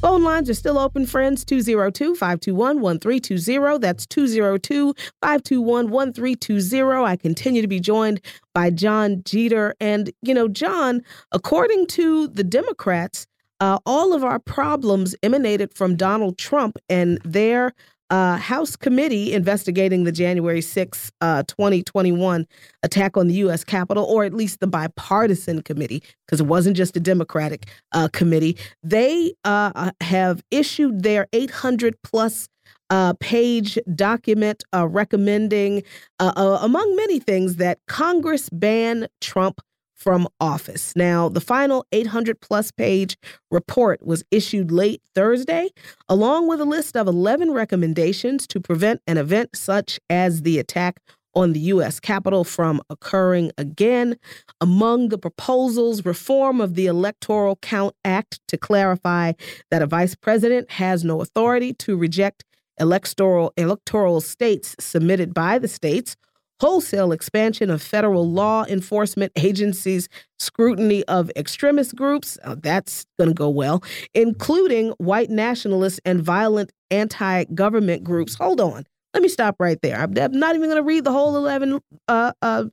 Phone lines are still open, friends. 202 521 1320. That's 202 521 1320. I continue to be joined by John Jeter. And, you know, John, according to the Democrats, uh, all of our problems emanated from Donald Trump and their uh, House committee investigating the January 6, uh, 2021 attack on the U.S. Capitol, or at least the bipartisan committee, because it wasn't just a Democratic uh, committee. They uh, uh, have issued their 800 plus uh, page document recommending, among many things, that Congress ban Trump from office. Now, the final 800 plus page report was issued late Thursday, along with a list of 11 recommendations to prevent an event such as the attack on the U.S. Capitol from occurring again. Among the proposals, reform of the Electoral Count Act to clarify that a vice president has no authority to reject electoral electoral states submitted by the states wholesale expansion of federal law enforcement agencies' scrutiny of extremist groups. Oh, that's going to go well, including white nationalists and violent anti government groups. Hold on. Let me stop right there. I'm, not even going to read the whole 11, uh, uh,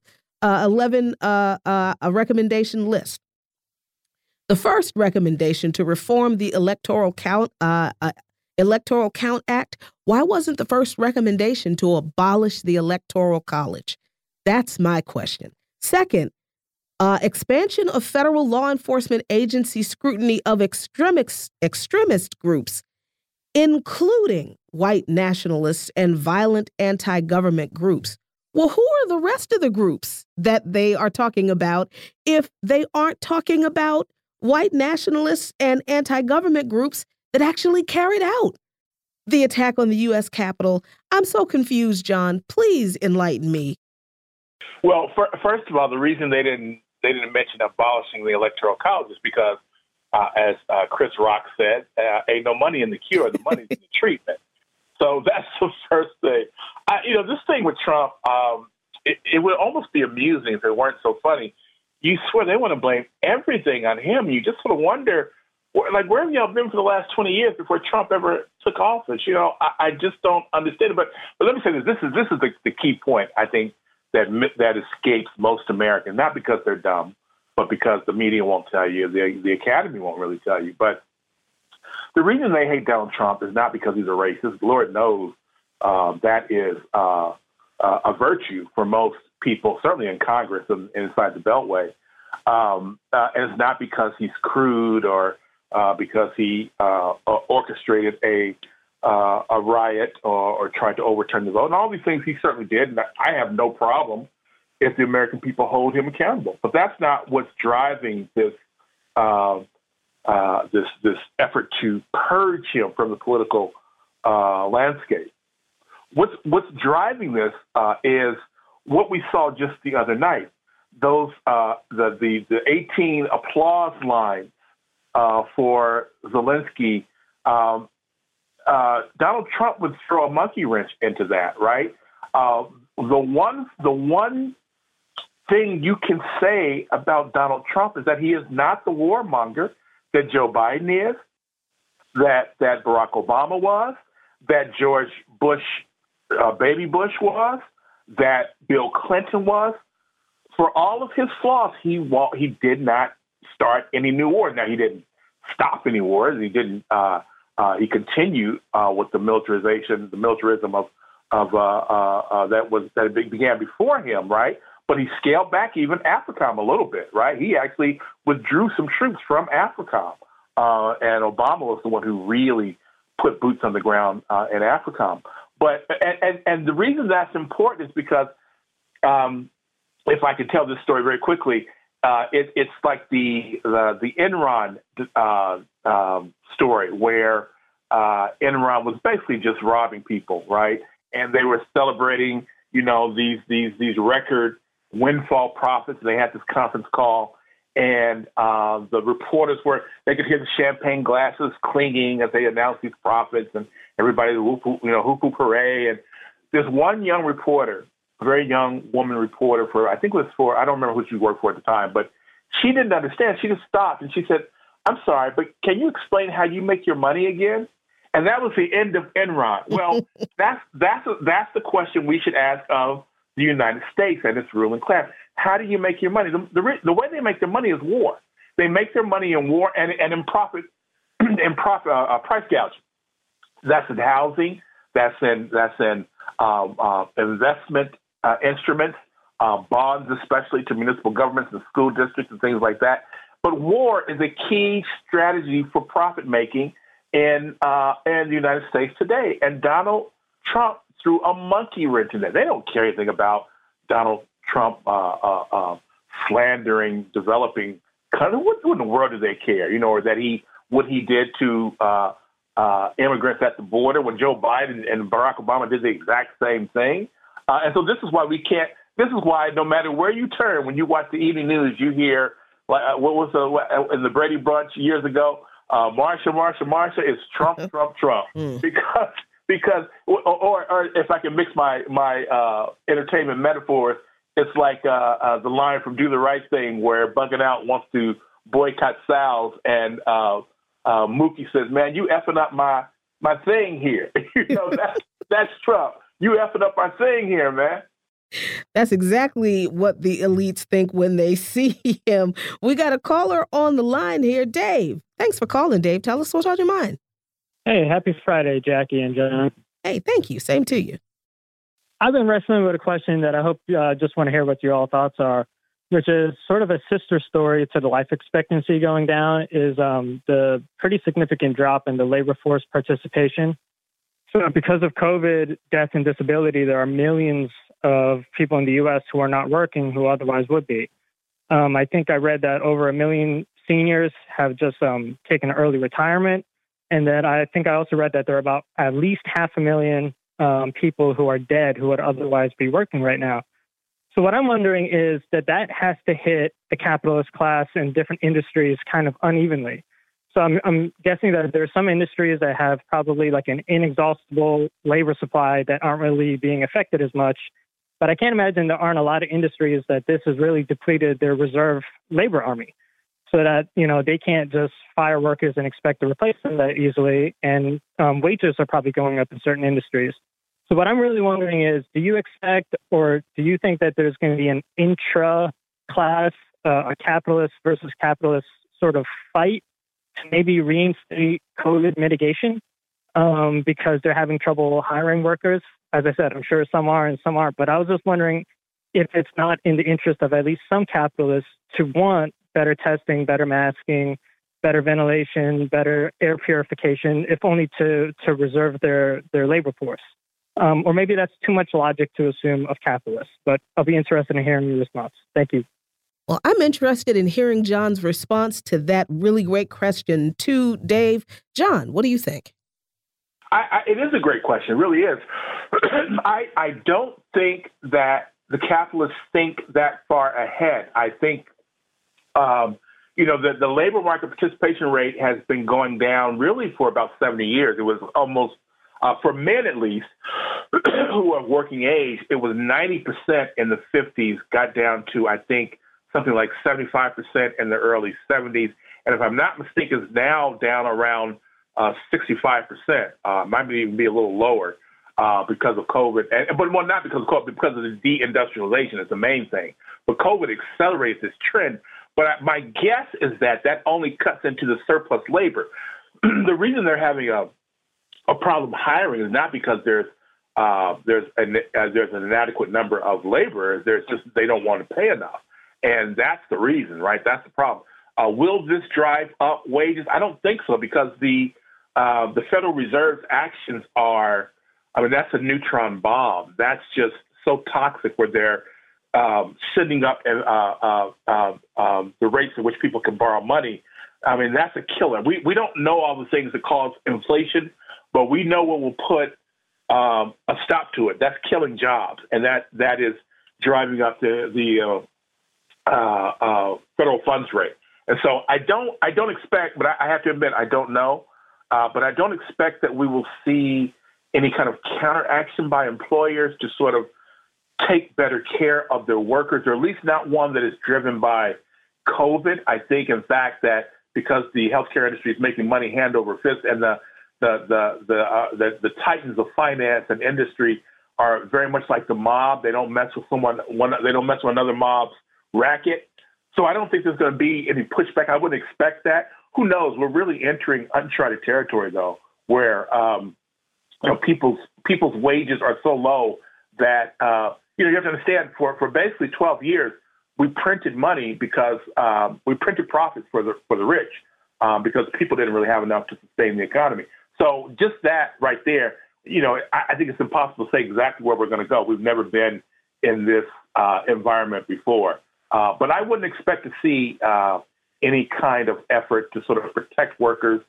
uh, 11 uh, uh, recommendation list. The first recommendation to reform the electoral count Electoral Count Act, why wasn't the first recommendation to abolish the Electoral College? That's my question. Second, uh, expansion of federal law enforcement agency scrutiny of extremist, extremist groups, including white nationalists and violent anti government groups. Well, who are the rest of the groups that they are talking about if they aren't talking about white nationalists and anti government groups that actually carried out the attack on the U.S. Capitol. I'm so confused, John. Please enlighten me. Well, for, first of all, the reason they didn't they didn't mention abolishing the electoral college is because, uh, as uh, Chris Rock said, uh, ain't no money in the cure. The money's in the treatment. So that's the first thing. I, you know, this thing with Trump, um, it, it would almost be amusing if it weren't so funny. You swear they want to blame everything on him. You just sort of wonder like where have y'all been for the last 20 years before Trump ever took office? You know, I, I just don't understand it. But but let me say this: this is this is the, the key point I think that that escapes most Americans, not because they're dumb, but because the media won't tell you, the the Academy won't really tell you. But the reason they hate Donald Trump is not because he's a racist. Lord knows uh, that is uh, uh, a virtue for most people, certainly in Congress and, inside the Beltway. Um, uh, and it's not because he's crude or uh, because he uh, orchestrated a uh, a riot or, or, tried to overturn the vote, and all these things he certainly did. And I have no problem if the American people hold him accountable. But that's not what's driving this uh, uh, this this effort to purge him from the political uh, landscape. What's what's driving this is what we saw just the other night. Those the the the 18 applause lines uh, for Zelensky, um, uh, Donald Trump would throw a monkey wrench into that, right? Uh, the one, the one thing you can say about Donald Trump is that he is not the warmonger that Joe Biden is, that that Barack Obama was, that George Bush, uh, baby Bush was, that Bill Clinton was. For all of his flaws, he wa- he did not start any new wars. Now he didn't stop any wars. He didn't. Uh, uh, he continued uh, with the militarization, the militarism of of uh, uh, uh, that was that began before him, right? But he scaled back even AFRICOM a little bit, right? He actually withdrew some troops from AFRICOM, and Obama was the one who really put boots on the ground in AFRICOM. But and, and and the reason that's important is because um, if I could tell this story very quickly, uh, it, it's like the the, the Enron uh, um, story where uh, Enron was basically just robbing people, right? And they were celebrating, you know, these these these record windfall profits. And they had this conference call, and uh, the reporters were they could hear the champagne glasses clinking as they announced these profits, and everybody whoop, you know whoop whoop hooray. And this one young reporter, very young woman reporter for I think it was for I don't remember who she worked for at the time, but she didn't understand. She just stopped and she said, "I'm sorry, but can you explain how you make your money again?" And that was the end of Enron. Well, that's that's that's the question we should ask of the United States and its ruling class. How do you make your money? The, the, the way they make their money is war. They make their money in war and, and in profit, in profit uh, uh, price gouging. That's in housing. That's in that's in um, uh, investment uh, instruments, uh, bonds, especially to municipal governments and school districts and things like that. But war is a key strategy for profit making in uh, in the United States today. And Donald Trump threw a monkey wrench in it. They don't care anything about Donald Trump uh, uh, uh, slandering, developing. What, what, in the world do they care? You know, or that he what he did to uh, immigrants at the border when Joe Biden and Barack Obama did the exact same thing. Uh, and so this is why we can't. This is why no matter where you turn, when you watch the evening news, you hear like what was the in the Brady Bunch years ago. Uh, Marsha, Marsha, Marsha is Trump, Trump, Trump, mm. because because or, or, or if I can mix my my uh, entertainment metaphors, it's like uh, uh, the line from Do the Right Thing where Bugging Out wants to boycott Sal's, and uh, uh, Mookie says, "Man, you effing up my my thing here." you know, that's that's Trump. You effing up our thing here, man. That's exactly what the elites think when they see him. We got a caller on the line here, Dave. Thanks for calling, Dave. Tell us what's on your mind. Hey, happy Friday, Jacquie and John. Hey, thank you. Same to you. I've been wrestling with a question that I hope uh, just want to hear what your all thoughts are, which is sort of a sister story to the life expectancy going down. Is um, the pretty significant drop in the labor force participation. So, because of COVID, death, and disability, there are millions of people in the U.S. who are not working who otherwise would be. Um, I think I read that over a million seniors have just um, taken early retirement. And then I think I also read that there are about at least half a million um, people who are dead who would otherwise be working right now. So what I'm wondering is that that has to hit the capitalist class and different industries kind of unevenly. So I'm, I'm guessing that there are some industries that have probably like an inexhaustible labor supply that aren't really being affected as much. But I can't imagine there aren't a lot of industries that this has really depleted their reserve labor army so that you know they can't just fire workers and expect to replace them that easily. And um, wages are probably going up in certain industries. So what I'm really wondering is, do you expect or do you think that there's going to be an intra-class, uh, a capitalist versus capitalist sort of fight to maybe reinstate COVID mitigation um, because they're having trouble hiring workers? As I said, I'm sure some are and some aren't. But I was just wondering if it's not in the interest of at least some capitalists to want better testing, better masking, better ventilation, better air purification, if only to, to reserve their, their labor force. Um, or maybe that's too much logic to assume of capitalists, but I'll be interested in hearing your response. Thank you. Well, I'm interested in hearing John's response to that really great question, too, Dave. John, what do you think? I, I, it is a great question, really is. I, I don't think that the capitalists think that far ahead. I think um, you know, the, the labor market participation rate has been going down really for about 70 years. It was almost, uh, for men at least, who are working age, it was 90% in the 50s, got down to, I think, something like 75% in the early 70s. And if I'm not mistaken, it's now down around uh, 65%. Uh, might even be a little lower uh, because of COVID. And, but well, not because of COVID, because of the deindustrialization is the main thing. But COVID accelerates this trend. But my guess is that that only cuts into the surplus labor. the reason they're having a a problem hiring is not because there's uh, there's an uh, there's an inadequate number of laborers. There's just they don't want to pay enough, and that's the reason, right? That's the problem. Uh, will this drive up wages? I don't think so because the uh, the Federal Reserve's actions are, I mean, that's a neutron bomb. That's just so toxic where they're um, sending up uh, uh, uh, um, the rates at which people can borrow money, I mean, that's a killer. We, we don't know all the things that cause inflation, but we know what will put um, a stop to it. That's killing jobs, and that, that is driving up the, the, uh, uh, federal funds rate. And so I don't I don't expect, but I, I have to admit I don't know, uh, but I don't expect that we will see any kind of counteraction by employers to sort of take better care of their workers, or at least not one that is driven by COVID. I think, in fact, that because the healthcare industry is making money hand over fist, and the the the the, uh, the, the titans of finance and industry are very much like the mob. They don't mess with someone. One, they don't mess with another mob's racket. So I don't think there's going to be any pushback. I wouldn't expect that. Who knows? We're really entering uncharted territory, though, where um, you know people's people's wages are so low that uh, you know you have to understand for for basically 12 years we printed money because um, we printed profits for the for the rich um, because people didn't really have enough to sustain the economy. So just that right there, you know, I, I think it's impossible to say exactly where we're going to go. We've never been in this uh, environment before, uh, but I wouldn't expect to see uh, any kind of effort to sort of protect workers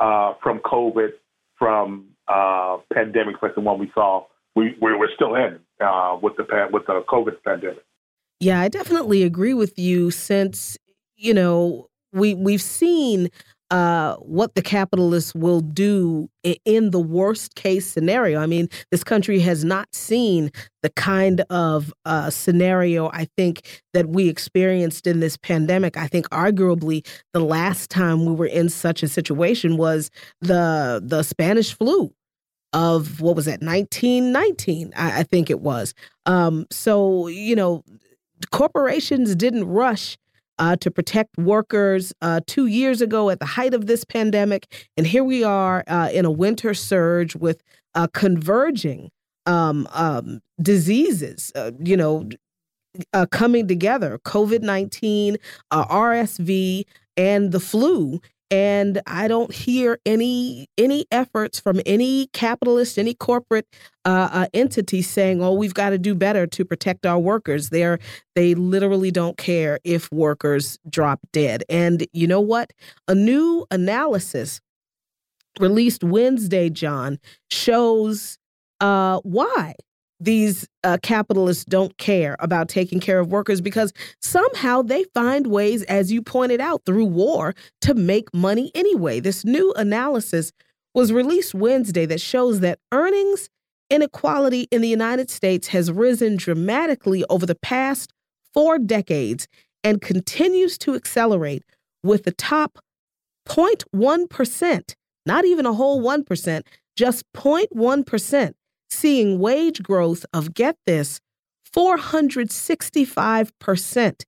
uh, from COVID, from uh, pandemics like the one we saw. We, we're still in uh, with the with the COVID pandemic. Yeah, I definitely agree with you since, you know, we we've seen uh, what the capitalists will do in the worst case scenario. I mean, this country has not seen the kind of uh, scenario I think that we experienced in this pandemic. I think arguably the last time we were in such a situation was the the Spanish flu of what was that 1919 I, I think it was um, so you know corporations didn't rush uh, to protect workers uh, two years ago at the height of this pandemic. And here we are uh, in a winter surge with uh, converging um, um, diseases, uh, you know, uh, coming together COVID 19, RSV, and the flu and I don't hear any any efforts from any capitalist, any corporate uh, uh, entity saying, "Oh, we've got to do better to protect our workers." They're they literally don't care if workers drop dead. And you know what? A new analysis released Wednesday, John, shows uh, why these uh, capitalists don't care about taking care of workers because somehow they find ways, as you pointed out, through war to make money anyway. This new analysis was released Wednesday that shows that earnings inequality in the United States has risen dramatically over the past four decades and continues to accelerate with the top 0.1%, not even a whole 1%, just 0.1% seeing wage growth of, get this, 465%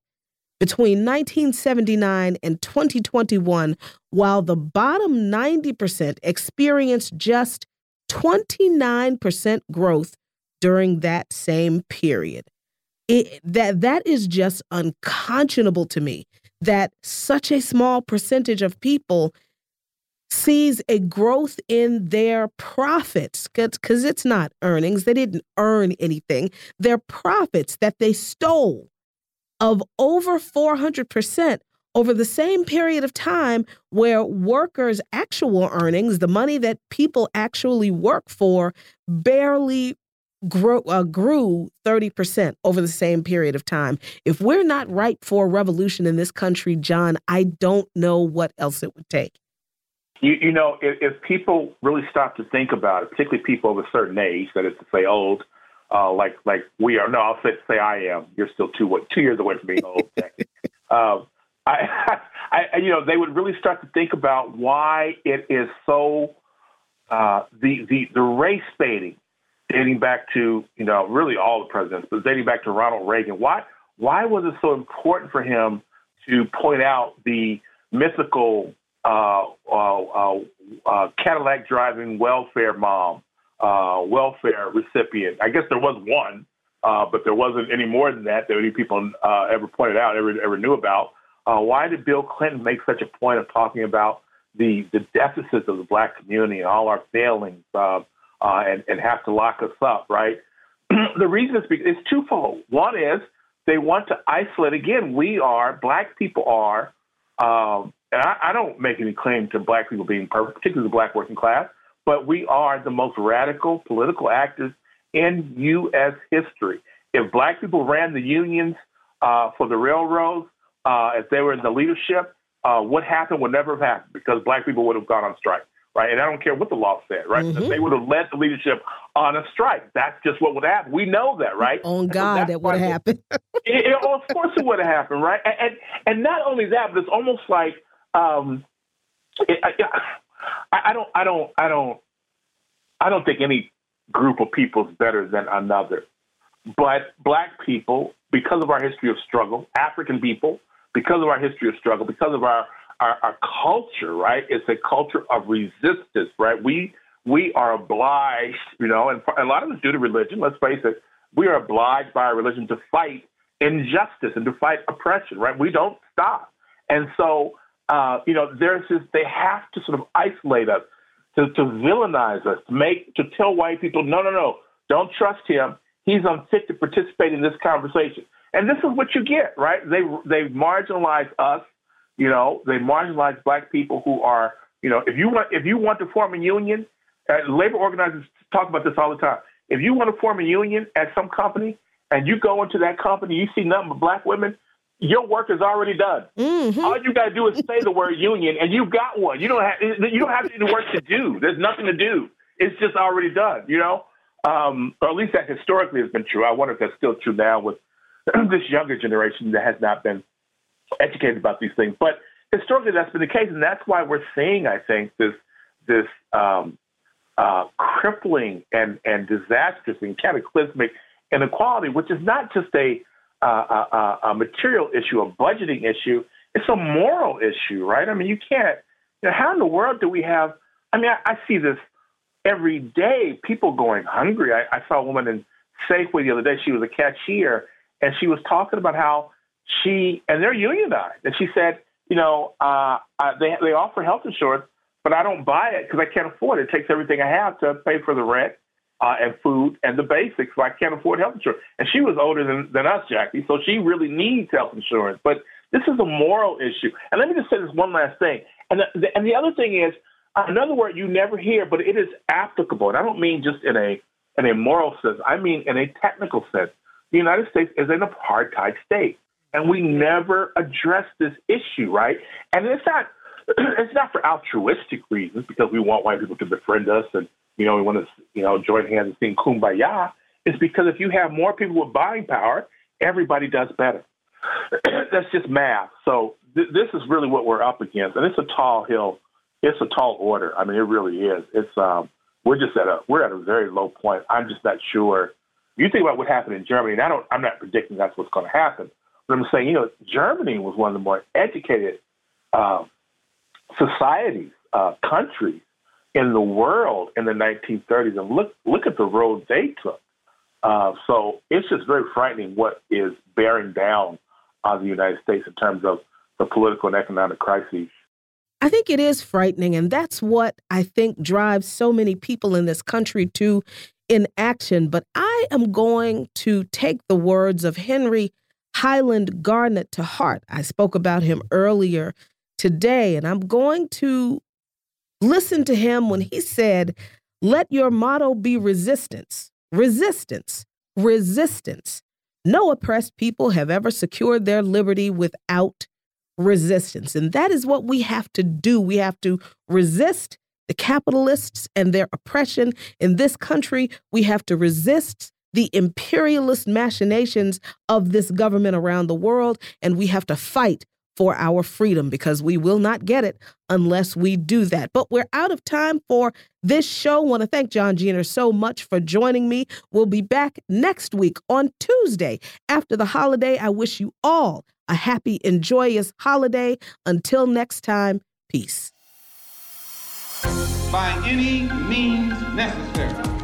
between 1979 and 2021, while the bottom 90% experienced just 29% growth during that same period. It, that that is just unconscionable to me that such a small percentage of people sees a growth in their profits because it's not earnings. They didn't earn anything. Their profits that they stole of over 400% over the same period of time where workers' actual earnings, the money that people actually work for, barely grew, uh, grew 30% over the same period of time. If we're not ripe for a revolution in this country, John, I don't know what else it would take. You, you know, if, if people really stop to think about it, particularly people of a certain age, that is to say old, uh, like like we are. No, I'll say, say I am. You're still two what two years away from being old. um, I, I, you know, they would really start to think about why it is so uh, the the the race baiting, dating back to you know really all the presidents, but dating back to Ronald Reagan. Why why was it so important for him to point out the mythical Uh, uh, uh, Cadillac driving welfare mom, welfare recipient. I guess there was one, but there wasn't any more than that that any people ever pointed out, ever ever knew about. why did Bill Clinton make such a point of talking about the the deficits of the black community and all our failings, uh, uh, and and have to lock us up, right? the reason is it's twofold. One is they want to isolate. Again, we are black people are um, and I, I don't make any claim to black people being perfect, particularly the black working class, but we are the most radical political actors in U.S. history. If black people ran the unions uh, for the railroads, uh, if they were in the leadership, uh, what happened would never have happened because black people would have gone on strike, right? And I don't care what the law said, right? Mm-hmm. They would have led the leadership on a strike, that's just what would happen. We know that, right? On God, so that would have happened. it, it, of course, it would have happened, right? And, and, and not only that, but it's almost like um, it, I, I don't, I don't, I don't, I don't think any group of people is better than another. But black people, because of our history of struggle, African people, because of our history of struggle, because of our, our, our culture, right? It's a culture of resistance, right? We we are obliged, you know, and a lot of it's due to religion. Let's face it, we are obliged by our religion to fight injustice and to fight oppression, right? We don't stop, and so uh, you know, there's this. They have to sort of isolate us, to, to villainize us, to make to tell white people, no, no, no, don't trust him. He's unfit to participate in this conversation. And this is what you get, right? They they marginalize us. You know, they marginalize black people who are, you know, if you want if you want to form a union, uh, labor organizers talk about this all the time. If you want to form a union at some company and you go into that company, you see nothing but black women, your work is already done. Mm-hmm. All you got to do is say the word union, and you've got one. You don't have you don't have any work to do. There's nothing to do. It's just already done. You know, um, or at least that historically has been true. I wonder if that's still true now with this younger generation that has not been educated about these things. But historically, that's been the case, and that's why we're seeing, I think, this this um, uh, crippling and and disastrous and cataclysmic inequality, which is not just a, a, a material issue, a budgeting issue. It's a moral issue, right? I mean, you can't. You know, how in the world do we have? I mean, I, I see this every day. People going hungry. I, I saw a woman in Safeway the other day. She was a cashier, and she was talking about how she and they're unionized, and she said, you know, uh, they they offer health insurance, but I don't buy it because I can't afford it. It takes everything I have to pay for the rent uh, and food and the basics, I can't afford health insurance. And she was older than than us, Jacquie, so she really needs health insurance. But this is a moral issue. And let me just say this one last thing. And the, and the other thing is another word you never hear, but it is applicable. And I don't mean just in a in a moral sense. I mean in a technical sense the United States is an apartheid state. And we never address this issue, right? And it's not it's not for altruistic reasons because we want white people to befriend us and you know we want to you know join hands and sing kumbaya. It's because if you have more people with buying power, everybody does better. That's just math. So th- this is really what we're up against, and it's a tall hill. It's a tall order. I mean, it really is. It's um, we're just at a we're at a very low point. I'm just not sure you think about what happened in Germany, and I don't, I'm not predicting that's what's going to happen, but I'm saying, you know, Germany was one of the more educated uh, societies, uh, countries in the world in the 1930s, and look, look at the road they took. Uh, so it's just very frightening what is bearing down on the United States in terms of the political and economic crises. I think it is frightening, and that's what I think drives so many people in this country to in action, but I am going to take the words of Henry Highland Garnet to heart. I spoke about him earlier today, and I'm going to listen to him when he said, Let your motto be resistance, resistance, resistance. No oppressed people have ever secured their liberty without resistance. And that is what we have to do. We have to resist the capitalists and their oppression in this country. We have to resist the imperialist machinations of this government around the world, and we have to fight for our freedom because we will not get it unless we do that. But we're out of time for this show. I want to thank John Jeter so much for joining me. We'll be back next week on Tuesday after the holiday. I wish you all a happy and joyous holiday. Until next time, peace by any means necessary.